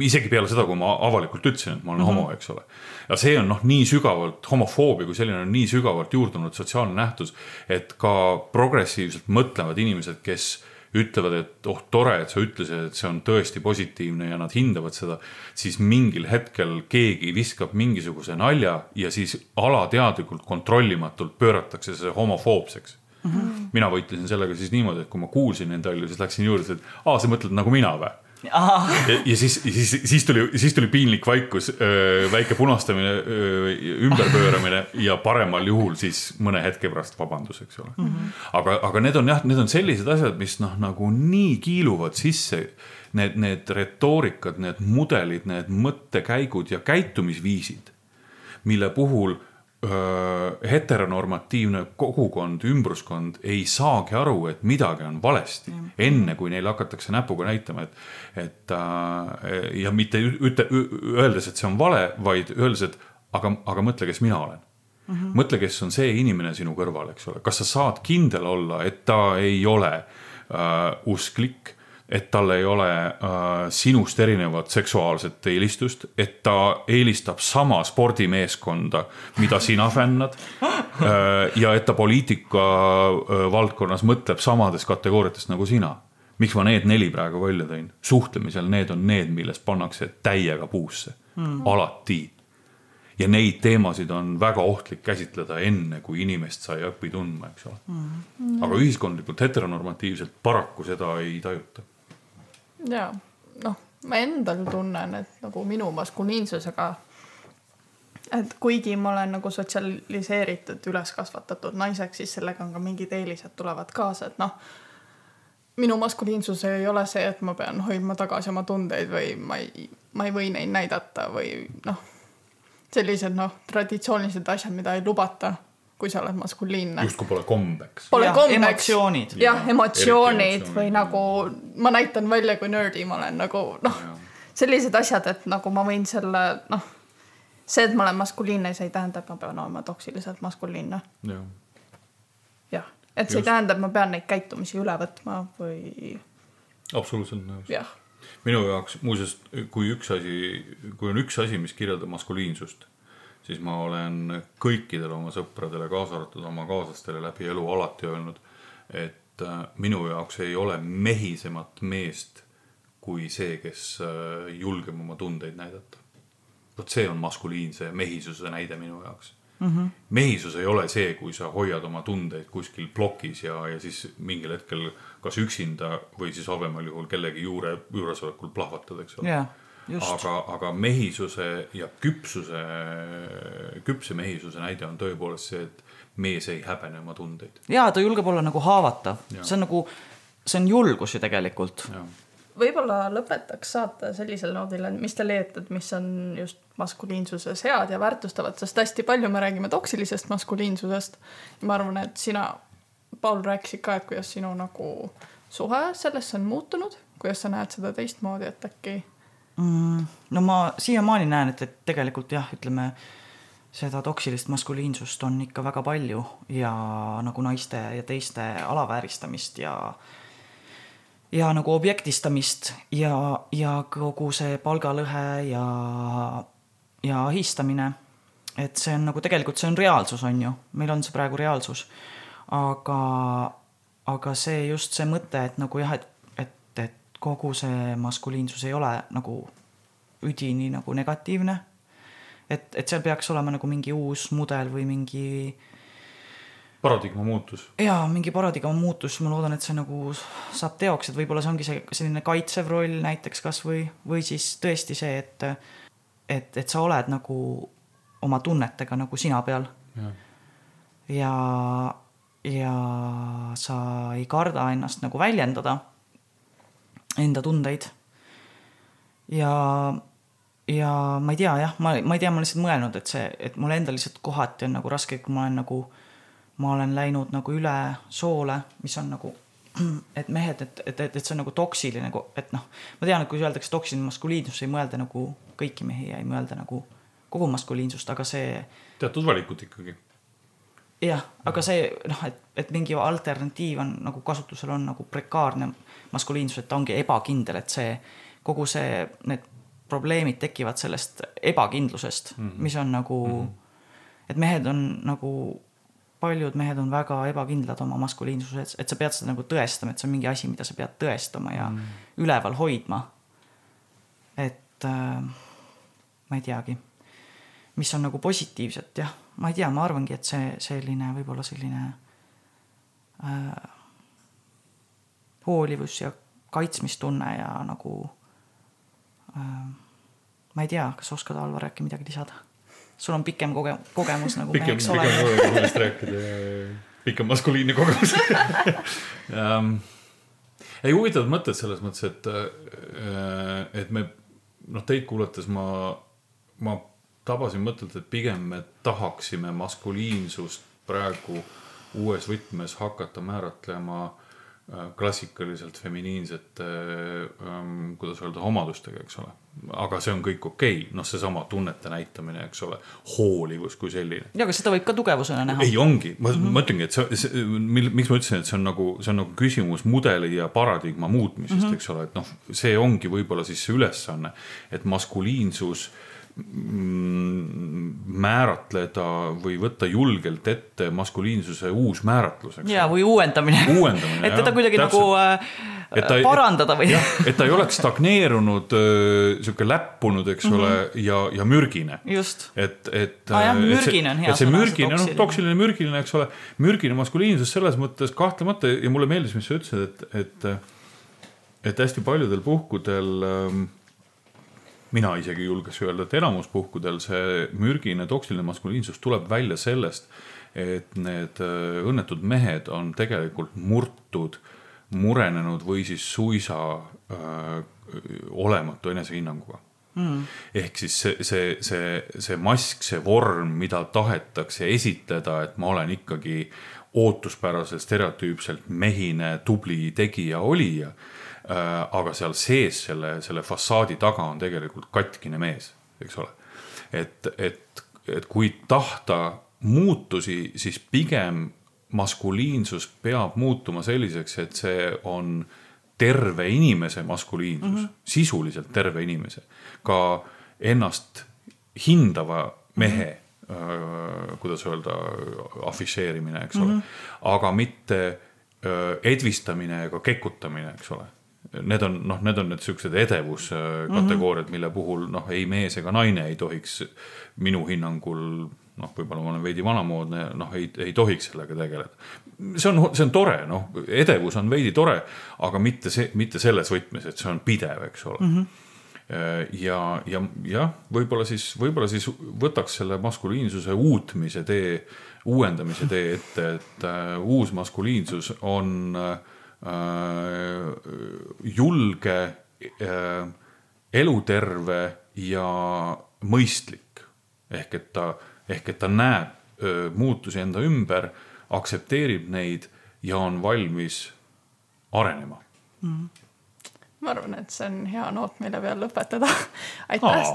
isegi peale seda, kui ma avalikult ütlesin, et ma olen mm -hmm. homo, eks ole. Ja see on noh, nii sügavalt, homofoobia kui selline on nii sügavalt juurdunud sotsiaalne nähtus, et ka progressiivselt mõtlevad inimesed, kes ütlevad, et oh, tore, et sa ütlesid, et see on tõesti positiivne ja nad hindavad seda, siis mingil hetkel keegi viskab mingisuguse nalja ja siis alateadlikult, kontrollimatult pööratakse see homofoobseks mm. -hmm. mina võitlesin sellega siis niimoodi, et kui ma kuulsin neid nalju, siis läksin juurde, et aa, sa mõtled nagu mina või ja, ja siis, siis, siis tuli, siis tuli piinlik vaikus, väike punastamine, ümberpööramine ja paremal juhul siis mõne hetke pärast vabandus, eks ole mm. -hmm. aga, aga need on jah, need on sellised asjad, mis noh, nagu nii kiiluvad sisse. Need, need retoorikad, need mudelid, need mõttekäigud ja käitumisviisid, mille puhul heteronormatiivne kogukond, ümbruskond ei saagi aru, et midagi on valesti mm., enne kui neile hakatakse näpuga näitama, et, et äh, ja mitte üte, öeldes, et see on vale, vaid öeldes, et aga, aga mõtle, kes mina olen mm. -hmm. mõtle, kes on see inimene sinu kõrval, eks ole, kas sa saad kindel olla, et ta ei ole äh, usklik et tal ei ole äh, sinust erinevat seksuaalset eelistust, et ta eelistab sama spordimeeskonda, mida sina [laughs] fännad äh,. ja et ta poliitika äh, valdkonnas mõtleb samades kategooriates nagu sina. miks ma need neli praegu välja tõin? suhtlemisel need on need, millest pannakse täiega puusse mm., alati. ja neid teemasid on väga ohtlik käsitleda enne, kui inimest sa ei õpi tundma, eks ole mm.. aga ühiskondlikult heteronormatiivselt paraku seda ei tajuta ja noh, ma endal tunnen, et nagu minu maskuliinsusega, et kuigi ma olen nagu sotsialiseeritud, üles kasvatatud naiseks, siis sellega on ka mingid eelised tulevad kaasa, et noh minu maskuliinsus ei ole see, et ma pean hoidma tagasi oma tundeid või ma ei, ma ei või neid näidata või noh, sellised noh, traditsioonilised asjad, mida ei lubata kui sa oled maskuliinne. justkui pole kombeks. Pole ja, kombeks. emotsioonid. jah, emotsioonid või nagu ma näitan välja, kui nördi ma olen nagu noh, sellised asjad, et nagu ma võin selle noh, see, et ma olen maskuliinne, see ei tähenda, et ma pean olema toksiliselt maskuliinne ja.. jah, et see Just. ei tähenda, et ma pean neid käitumisi üle võtma või. absoluutselt nõus. jah minu jaoks muuseas, kui üks asi, kui on üks asi, mis kirjeldab maskuliinsust siis ma olen kõikidele oma sõpradele, kaasa arvatud oma kaaslastele läbi elu alati öelnud, et äh, minu jaoks ei ole mehisemat meest kui see, kes äh, julgeb oma tundeid näidata. vot see on maskuliinse mehisuse näide minu jaoks mm. -hmm. mehisus ei ole see, kui sa hoiad oma tundeid kuskil plokis ja, ja siis mingil hetkel kas üksinda või siis halvemal juhul kellegi juure, juuresolekul plahvatad, eks ole yeah aga, aga mehisuse ja küpsuse, küpse mehisuse näide on tõepoolest see, et mees ei häbene oma tundeid. ja ta julgeb olla nagu haavatav, see on nagu, see on julgus ju tegelikult. võib-olla lõpetaks saate sellisel noodil, mis te leiate, et mis on just maskuliinsuses head ja väärtustavad, sest hästi palju me räägime toksilisest maskuliinsusest. ma arvan, et sina, Paul, rääkisid ka, et kuidas sinu nagu suhe sellesse on muutunud, kuidas sa näed seda teistmoodi, et äkki mm,? no ma siiamaani näen, et, et tegelikult jah, ütleme seda toksilist maskuliinsust on ikka väga palju ja nagu naiste ja teiste alavääristamist ja ja nagu objektistamist ja, ja kogu see palgalõhe ja, ja ahistamine. et see on nagu tegelikult, see on reaalsus, on ju, meil on see praegu reaalsus. aga, aga see just see mõte, et nagu jah, et kogu see maskuliinsus ei ole nagu üdini nagu negatiivne. et, et seal peaks olema nagu mingi uus mudel või mingi. paradigma muutus. jaa, mingi paradigma muutus, ma loodan, et see nagu saab teoks, et võib-olla see ongi see selline kaitsev roll näiteks kasvõi, või siis tõesti see, et, et, et sa oled nagu oma tunnetega nagu sina peal. ja, ja sa ei karda ennast nagu väljendada enda tundeid. ja, ja ma ei tea jah, ma, ma ei tea, ma olen lihtsalt mõelnud, et see, et mul endal lihtsalt kohati on nagu raske, kui ma olen nagu ma olen läinud nagu üle soole, mis on nagu, et mehed, et, et, et, et see on nagu toksiline, et noh, ma tean, et kui öeldakse toksiline maskuliinsus, ei mõelda nagu kõiki mehi ja ei mõelda nagu kogu maskuliinsust, aga see. teatud valikut ikkagi. jah, aga see noh, et, et mingi alternatiiv on nagu kasutusel on nagu prekaarne maskuliinsus, et ta ongi ebakindel, et see kogu see, need probleemid tekivad sellest ebakindlusest mm, -hmm. mis on nagu mm, -hmm. et mehed on nagu paljud mehed on väga ebakindlad oma maskuliinsuses, et sa pead seda nagu tõestama, et see on mingi asi, mida sa pead tõestama ja mm. üleval hoidma. et äh, ma ei teagi, mis on nagu positiivset, jah, ma ei tea, ma arvangi, et see selline võib-olla selline äh, hoolivus ja kaitsmistunne ja nagu äh, ma ei tea, kas oskad, Alvar, äkki midagi lisada? sul on pikem koge-, kogemus nagu pikem, meheks olema. pikem kogemusest rääkida ja pikem maskuliinne kogemus um, [laughs] ei, huvitavad mõtted selles mõttes, et, äh, et me, noh, teid kuulates ma, ma tabasin mõtet, et pigem me tahaksime maskuliinsust praegu uues võtmes hakata määratlema Äh, klassikaliselt feminiinsete ähm,, kuidas öelda, omadustega, eks ole. aga see on kõik okei okay., noh, seesama tunnete näitamine, eks ole, hoolivus kui selline. ja, aga seda võib ka tugevusena näha. ei, ongi, ma mm -hmm. mõtlengi, et see, see, mil, miks ma ütlesin, et see on nagu, see on nagu küsimus mudeli ja paradigma muutmisest mm, -hmm. eks ole, et noh, see ongi võib-olla siis see ülesanne, et maskuliinsus äh, määratleda või võtta julgelt ette maskuliinsuse uus määratlus. ja, või uuendamine. uuendamine [laughs] et teda kuidagi täpselt. nagu äh, ta, parandada või. et ta ei oleks stagneerunud äh,, sihuke läppunud, eks mm -hmm. ole, ja, ja mürgine. just. et, et ah,. jah, mürgine on hea sõna. see mürgine, noh, toksiline, mürgine, eks ole, mürgine maskuliinsus selles mõttes kahtlemata ja mulle meeldis, mis sa ütlesid, et, et, et hästi paljudel puhkudel ähm, mina isegi julgeks öelda, et enamus puhkudel see mürgine toksiline maskuliinsus tuleb välja sellest, et need äh, õnnetud mehed on tegelikult murtud, murenenud või siis suisa öö, äh, olematu enesehinnanguga. Mm.. ehk siis see, see, see, see mask, see vorm, mida tahetakse esitleda, et ma olen ikkagi ootuspäraselt stereotüüpselt mehine, tubli tegija, olija aga seal sees selle, selle fassaadi taga on tegelikult katkine mees, eks ole. et, et, et kui tahta muutusi, siis pigem maskuliinsus peab muutuma selliseks, et see on terve inimese maskuliinsus mm, -hmm. sisuliselt terve inimese, ka ennast hindava mehe mm, -hmm. kuidas öelda, afišeerimine, eks ole mm, -hmm. aga mitte edvistamine ega kekutamine, eks ole need on noh, need on need siuksed edevuskategooriad, mille puhul noh, ei mees ega naine ei tohiks minu hinnangul noh, võib-olla ma olen veidi vanamoodne, noh, ei, ei tohiks sellega tegeleda. see on, see on tore, noh, edevus on veidi tore, aga mitte see, mitte selles võtmes, et see on pidev, eks ole mm. -hmm ja, ja jah, võib-olla siis, võib-olla siis võtaks selle maskuliinsuse uutmise tee, uuendamise tee ette, et uh, uus maskuliinsus on Äh, julge, äh, eluterve ja mõistlik. ehk et ta, ehk et ta näeb äh, muutusi enda ümber, aktsepteerib neid ja on valmis arenema mm. -hmm ma arvan, et see on hea noot, mille peal lõpetada. [laughs] aitäh.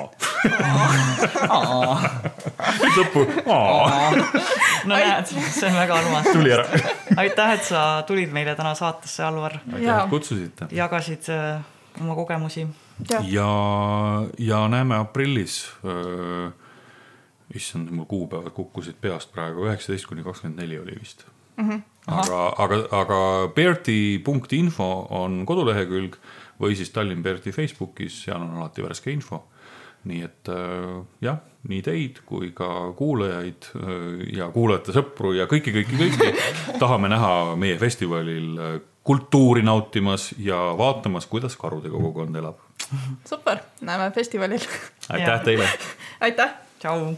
nüüd lõppu. No näed, see on väga armas. tuli ära. aitäh, et sa tulid meile täna saatesse, Alvar. aitäh, et kutsusite. jagasid äh, oma kogemusi. ja, ja näeme aprillis äh, issand, mul kuupäevad kukkusid peast praegu, üheksateist kuni kakskümmend neli oli vist mm. -hmm. aga, aga, aga Berti.info on kodulehekülg või siis Tallinn Berti Facebookis, seal on alati värske info. Nii et äh, jah, nii teid kui ka kuulajaid äh, ja kuulajate sõpru ja kõiki, kõiki, kõiki [laughs] tahame näha meie festivalil äh, kultuuri nautimas ja vaatamas, kuidas karude kogukond elab. super, näeme festivalil. aitäh teile. [laughs] aitäh. tšau